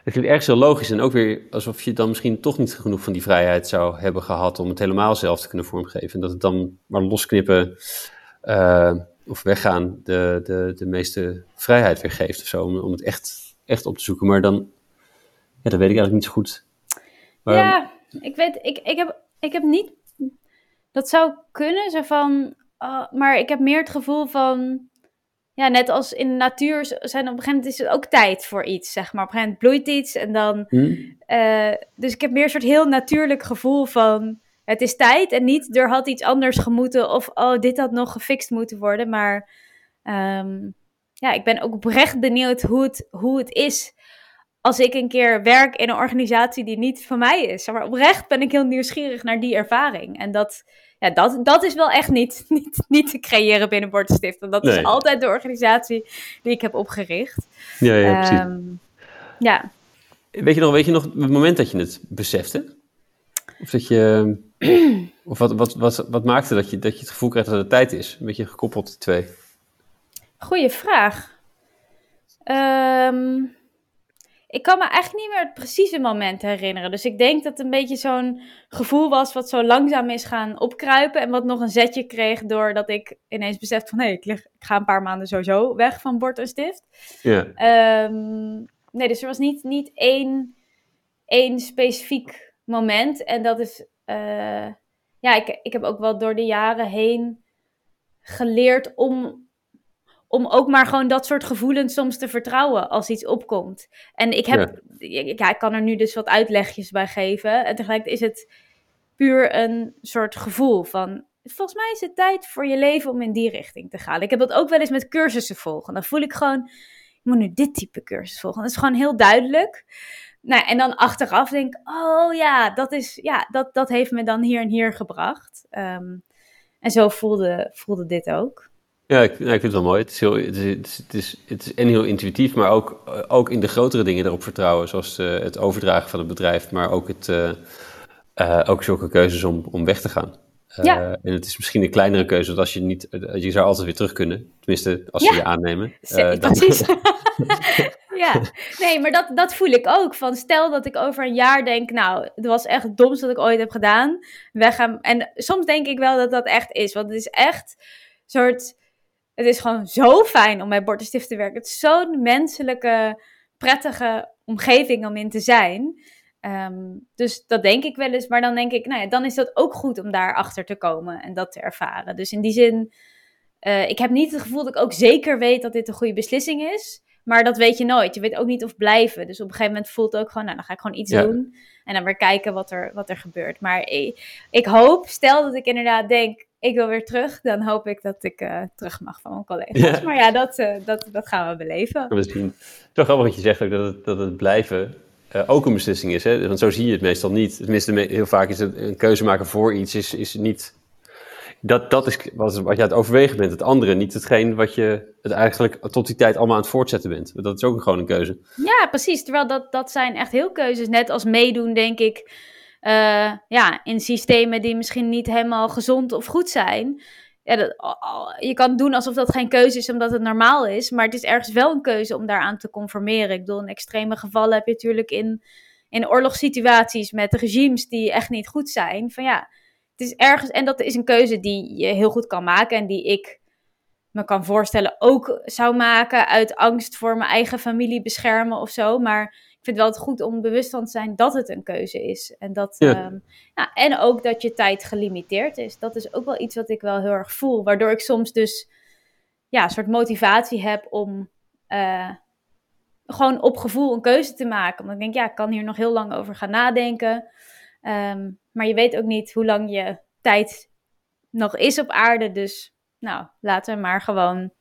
Speaker 1: Het klinkt ergens heel logisch en ook weer alsof je dan misschien toch niet genoeg van die vrijheid zou hebben gehad om het helemaal zelf te kunnen vormgeven. En dat het dan maar losknippen uh, of weggaan de, de, de meeste vrijheid weer geeft of zo, om, om het echt, echt op te zoeken. Maar dan, ja, dat weet ik eigenlijk niet zo goed.
Speaker 3: Maar, ja, ik weet, ik, ik, heb, ik heb niet, dat zou kunnen, zo van, uh, maar ik heb meer het gevoel van, ja, net als in de natuur zijn op een gegeven moment is het ook tijd voor iets, zeg maar. Op een gegeven moment bloeit iets en dan...
Speaker 1: Hmm.
Speaker 3: Uh, dus ik heb meer een soort heel natuurlijk gevoel van... Het is tijd en niet er had iets anders gemoeten of oh, dit had nog gefixt moeten worden. Maar um, ja, ik ben ook oprecht benieuwd hoe het, hoe het is als ik een keer werk in een organisatie die niet van mij is. Maar oprecht ben ik heel nieuwsgierig naar die ervaring. En dat ja, dat, dat is wel echt niet, niet, niet te creëren binnen Bordstift. Want dat is altijd de organisatie die ik heb opgericht.
Speaker 1: Ja, ja, precies.
Speaker 3: Um, ja.
Speaker 1: Weet je, nog, weet je nog het moment dat je het besefte? Of dat je. of wat, wat, wat, wat maakte dat je, dat je het gevoel krijgt dat het tijd is? Een beetje gekoppeld, die twee.
Speaker 3: Goeie vraag. Um, ik kan me echt niet meer het precieze moment herinneren. Dus ik denk dat het een beetje zo'n gevoel was wat zo langzaam is gaan opkruipen. En wat nog een zetje kreeg doordat ik ineens besefte van... hé, hey, ik, ik, ga een paar maanden sowieso weg van bord en stift.
Speaker 1: Ja.
Speaker 3: Um, nee, dus er was niet, niet één, één specifiek moment. En dat is... Uh, ja, ik, ik heb ook wel door de jaren heen geleerd om om ook maar gewoon dat soort gevoelens soms te vertrouwen als iets opkomt. En ik heb, ja. ja, ik kan er nu dus wat uitlegjes bij geven. En tegelijkertijd is het puur een soort gevoel van, volgens mij is het tijd voor je leven om in die richting te gaan. Ik heb dat ook wel eens met cursussen volgen. Dan voel ik gewoon, ik moet nu dit type cursus volgen. Dat is gewoon heel duidelijk. Nou, en dan achteraf denk ik, oh ja, dat, is, ja dat, dat heeft me dan hier en hier gebracht. Um, en zo voelde, voelde dit ook.
Speaker 1: Ja, ik, ik vind het wel mooi. Het is, heel, het, is, het, is, het is en heel intuïtief, maar ook, ook in de grotere dingen erop vertrouwen. Zoals uh, het overdragen van het bedrijf, maar ook, het, uh, uh, ook zulke keuzes om, om weg te gaan.
Speaker 3: Ja.
Speaker 1: En het is misschien een kleinere keuze, want als je niet, je zou altijd weer terug kunnen. Tenminste, als ze
Speaker 3: ja.
Speaker 1: je aannemen.
Speaker 3: Dan... Precies. ja, nee, maar dat, dat voel ik ook. Van stel dat ik over een jaar denk, nou, het was echt het domste dat ik ooit heb gedaan. Weggaan. En soms denk ik wel dat dat echt is, want het is echt een soort het is gewoon zo fijn om bij Bord te werken. Het is zo'n menselijke, prettige omgeving om in te zijn. Um, dus dat denk ik wel eens. Maar dan denk ik, nou ja, dan is dat ook goed om daar achter te komen en dat te ervaren. Dus in die zin, uh, ik heb niet het gevoel dat ik ook zeker weet dat dit een goede beslissing is. Maar dat weet je nooit. Je weet ook niet of blijven. Dus op een gegeven moment voelt het ook gewoon, nou, dan ga ik gewoon iets ja. doen. En dan weer kijken wat er, wat er gebeurt. Maar ik, ik hoop, stel dat ik inderdaad denk, ik wil weer terug, dan hoop ik dat ik uh, terug mag van mijn collega's. Ja. Maar ja, dat, uh, dat, dat gaan we beleven.
Speaker 1: Misschien. Het is wel grappig wat je zegt ook, dat het, dat het blijven uh, ook een beslissing is. Hè? Want zo zie je het meestal niet. Tenminste, heel vaak is het een keuze maken voor iets, is, is niet... Dat, dat is wat, wat je aan het overwegen bent. Het andere, niet hetgeen wat je het eigenlijk tot die tijd allemaal aan het voortzetten bent. Dat is ook gewoon een keuze.
Speaker 3: Ja, precies. Terwijl dat, dat zijn echt heel keuzes. Net als meedoen, denk ik uh, ja, in systemen die misschien niet helemaal gezond of goed zijn. Ja, dat, je kan doen alsof dat geen keuze is omdat het normaal is, maar het is ergens wel een keuze om daaraan te conformeren. Ik bedoel, in extreme gevallen heb je natuurlijk in, in oorlogssituaties met regimes die echt niet goed zijn. Van ja, het is ergens, en dat is een keuze die je heel goed kan maken en die ik me kan voorstellen ook zou maken uit angst voor mijn eigen familie beschermen of zo. Maar vind wel het goed om bewust van te zijn dat het een keuze is. En, dat,
Speaker 1: ja.
Speaker 3: Um, ja, en ook dat je tijd gelimiteerd is. Dat is ook wel iets wat ik wel heel erg voel. Waardoor ik soms dus ja, een soort motivatie heb om uh, gewoon op gevoel een keuze te maken. Want ik denk, ja, ik kan hier nog heel lang over gaan nadenken. Um, maar je weet ook niet hoe lang je tijd nog is op aarde. Dus nou, laten we maar gewoon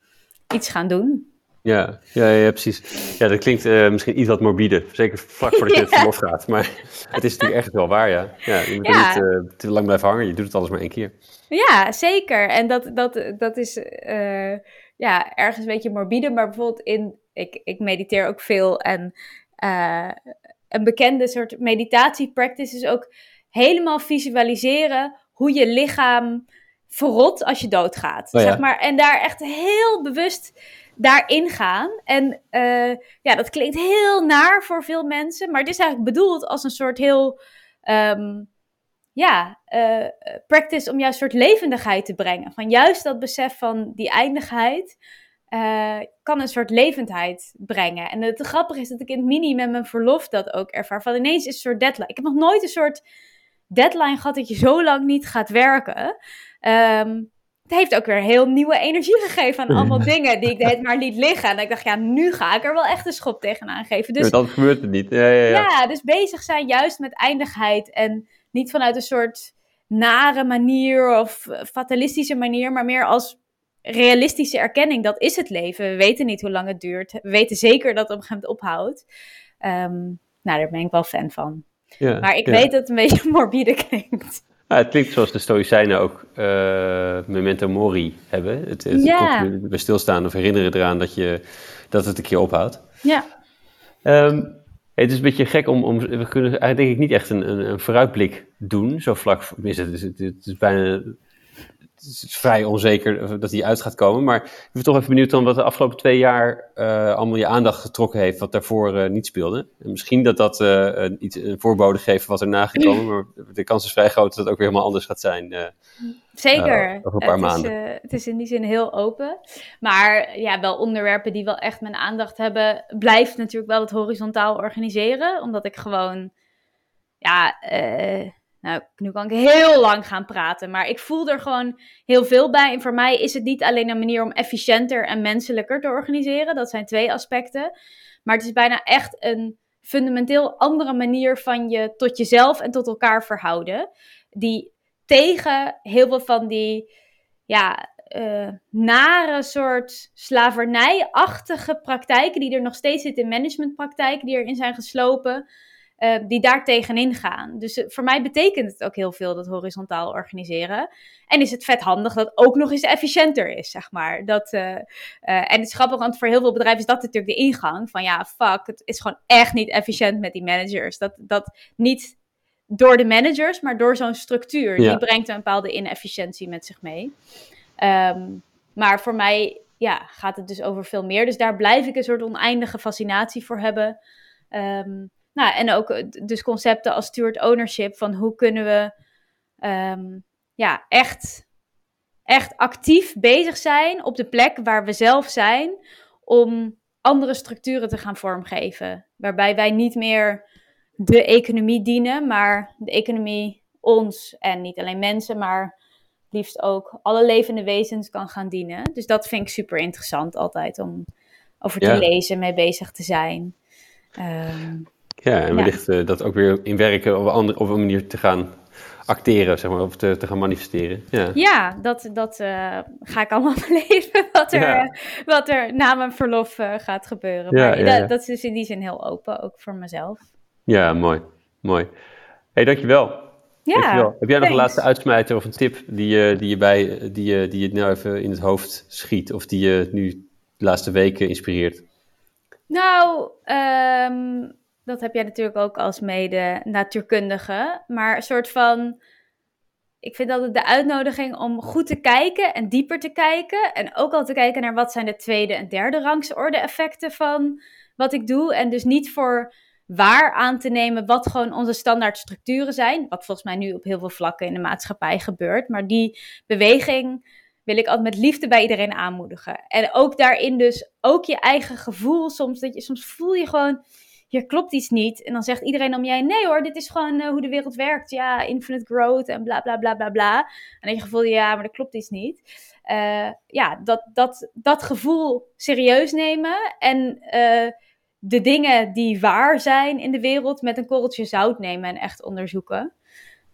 Speaker 3: iets gaan doen.
Speaker 1: Ja, ja, ja, precies. Ja, dat klinkt uh, misschien iets wat morbide. Zeker vlak voordat je het verlof gaat. Maar het is natuurlijk echt wel waar, ja. ja je moet
Speaker 3: Ja.
Speaker 1: niet uh, te lang blijven hangen. Je doet het alles maar één keer.
Speaker 3: Ja, zeker. En dat, dat, dat is uh, ja, ergens een beetje morbide. Maar bijvoorbeeld in... Ik, ik mediteer ook veel. En een bekende soort meditatiepractice is ook helemaal visualiseren hoe je lichaam verrot als je doodgaat.
Speaker 1: Oh ja.
Speaker 3: zeg maar. En daar echt heel bewust daarin gaan. En uh, ja, dat klinkt heel naar voor veel mensen, maar het is eigenlijk bedoeld als een soort heel, um, ja, uh, practice om juist een soort levendigheid te brengen. Van juist dat besef van die eindigheid uh, kan een soort levendheid brengen. En het grappige is dat ik in het mini met mijn verlof dat ook ervaar. Van ineens is een soort deadline. Ik heb nog nooit een soort deadline gehad dat je zo lang niet gaat werken. Um, het heeft ook weer heel nieuwe energie gegeven aan allemaal dingen die ik het maar liet liggen. En ik dacht, ja, nu ga ik er wel echt een schop tegenaan geven. Dus,
Speaker 1: dat gebeurt het niet. Ja, ja, ja.
Speaker 3: ja, dus bezig zijn juist met eindigheid en niet vanuit een soort nare manier of fatalistische manier, maar meer als realistische erkenning. Dat is het leven. We weten niet hoe lang het duurt. We weten zeker dat het op een gegeven moment ophoudt. Um, nou, daar ben ik wel fan van. Ja, maar ik weet dat het een beetje morbide klinkt.
Speaker 1: Het klinkt zoals de Stoïcijnen ook uh, memento mori hebben. Het, het ja. bij stilstaan of herinneren eraan dat, je, dat het een keer ophoudt.
Speaker 3: Ja.
Speaker 1: Um, het is een beetje gek om, om we kunnen eigenlijk denk ik niet echt een, een, een vooruitblik doen, zo vlak, het is, het is bijna het is vrij onzeker dat hij uit gaat komen. Maar ik ben toch even benieuwd dan wat de afgelopen twee jaar uh, allemaal je aandacht getrokken heeft, wat daarvoor uh, niet speelde. En misschien dat dat uh, een, iets, een voorbode geeft wat er nagekomen, maar de kans is vrij groot dat het ook weer helemaal anders gaat zijn.
Speaker 3: Zeker.
Speaker 1: over een paar
Speaker 3: het
Speaker 1: maanden.
Speaker 3: Is, het is in die zin heel open. Maar ja, wel onderwerpen die wel echt mijn aandacht hebben, blijft natuurlijk wel het horizontaal organiseren. Omdat ik gewoon, ja nou, nu kan ik heel lang gaan praten, maar ik voel er gewoon heel veel bij. En voor mij is het niet alleen een manier om efficiënter en menselijker te organiseren. Dat zijn twee aspecten. Maar het is bijna echt een fundamenteel andere manier van je tot jezelf en tot elkaar verhouden. Die tegen heel veel van die ja, uh, nare soort slavernijachtige praktijken die er nog steeds zitten in managementpraktijken die erin zijn geslopen uh, die daar tegenin gaan. Dus eh, voor mij betekent het ook heel veel dat horizontaal organiseren. En is het vet handig dat ook nog eens efficiënter is, zeg maar. Dat, uh, en het is grappig, want voor heel veel bedrijven is dat natuurlijk de ingang. Van ja, fuck, het is gewoon echt niet efficiënt met die managers. Dat, dat niet door de managers, maar door zo'n structuur. Die brengt een bepaalde inefficiëntie met zich mee. Um, maar voor mij ja, gaat het dus over veel meer. Dus daar blijf ik een soort oneindige fascinatie voor hebben. Um, nou, en ook eh, dus concepten als steward ownership, van hoe kunnen we um, ja, echt, echt actief bezig zijn op de plek waar we zelf zijn, om andere structuren te gaan vormgeven. Waarbij wij niet meer de economie dienen, maar de economie ons en niet alleen mensen, maar liefst ook alle levende wezens kan gaan dienen. Dus dat vind ik super interessant altijd om over te lezen, mee bezig te zijn. Um,
Speaker 1: ja, en wellicht uh, dat ook weer in werken op een, andere, op een manier te gaan acteren, zeg maar, of te, te gaan manifesteren. Ja,
Speaker 3: ja dat, dat uh, ga ik allemaal beleven, wat er, ja. wat er na mijn verlof uh, gaat gebeuren. Ja, maar ja, dat, dat, is dus in die zin heel open, ook voor mezelf.
Speaker 1: Ja, mooi. Mooi. hey, dankjewel.
Speaker 3: Ja,
Speaker 1: dankjewel. Heb jij nog een laatste uitsmijter of een tip die je, die je, bij, die je, die je nou even in het hoofd schiet, of die je nu de laatste weken inspireert?
Speaker 3: Nou, um, dat heb jij natuurlijk ook als mede natuurkundige. Maar een soort van. Ik vind altijd de uitnodiging om goed te kijken en dieper te kijken. En ook al te kijken naar wat zijn de tweede en derde rangsorde effecten van wat ik doe. En dus niet voor waar aan te nemen wat gewoon onze standaard structuren zijn. Wat volgens mij nu op heel veel vlakken in de maatschappij gebeurt. Maar die beweging wil ik altijd met liefde bij iedereen aanmoedigen. En ook daarin dus ook je eigen gevoel. Soms, dat je, soms voel je gewoon hier klopt iets niet. En dan zegt iedereen om jij, nee hoor, dit is gewoon uh, hoe de wereld werkt. Ja, infinite growth en bla bla bla bla bla. En dan je gevoel, ja, maar dat klopt iets niet. Uh, ja, dat, dat, dat gevoel serieus nemen en uh, de dingen die waar zijn in de wereld met een korreltje zout nemen en echt onderzoeken.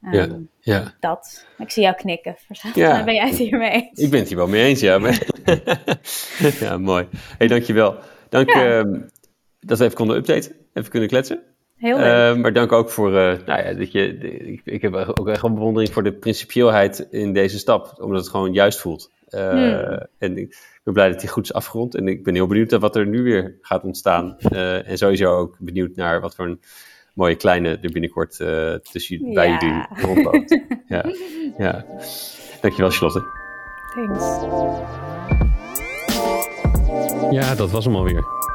Speaker 1: Um, ja, ja.
Speaker 3: Dat. Ik zie jou knikken. Ja. Ben jij het hiermee eens?
Speaker 1: Ik ben het hier wel mee eens, ja. Maar... ja, mooi. hey, dankjewel. Dank ja. Dat we even konden updaten even kunnen kletsen.
Speaker 3: Heel leuk.
Speaker 1: Uh, maar dank ook voor, uh, nou ja, dat je, ik, ik, heb ook echt een bewondering voor de principieelheid in deze stap, omdat het gewoon juist voelt. Uh, hmm. En ik ben blij dat die goed is afgerond en ik ben heel benieuwd naar wat er nu weer gaat ontstaan. en sowieso ook benieuwd naar wat voor een mooie kleine er binnenkort tussen bij ja. jullie rondloopt. ja, ja. Dankjewel Charlotte.
Speaker 3: Thanks.
Speaker 1: Ja, dat was hem alweer.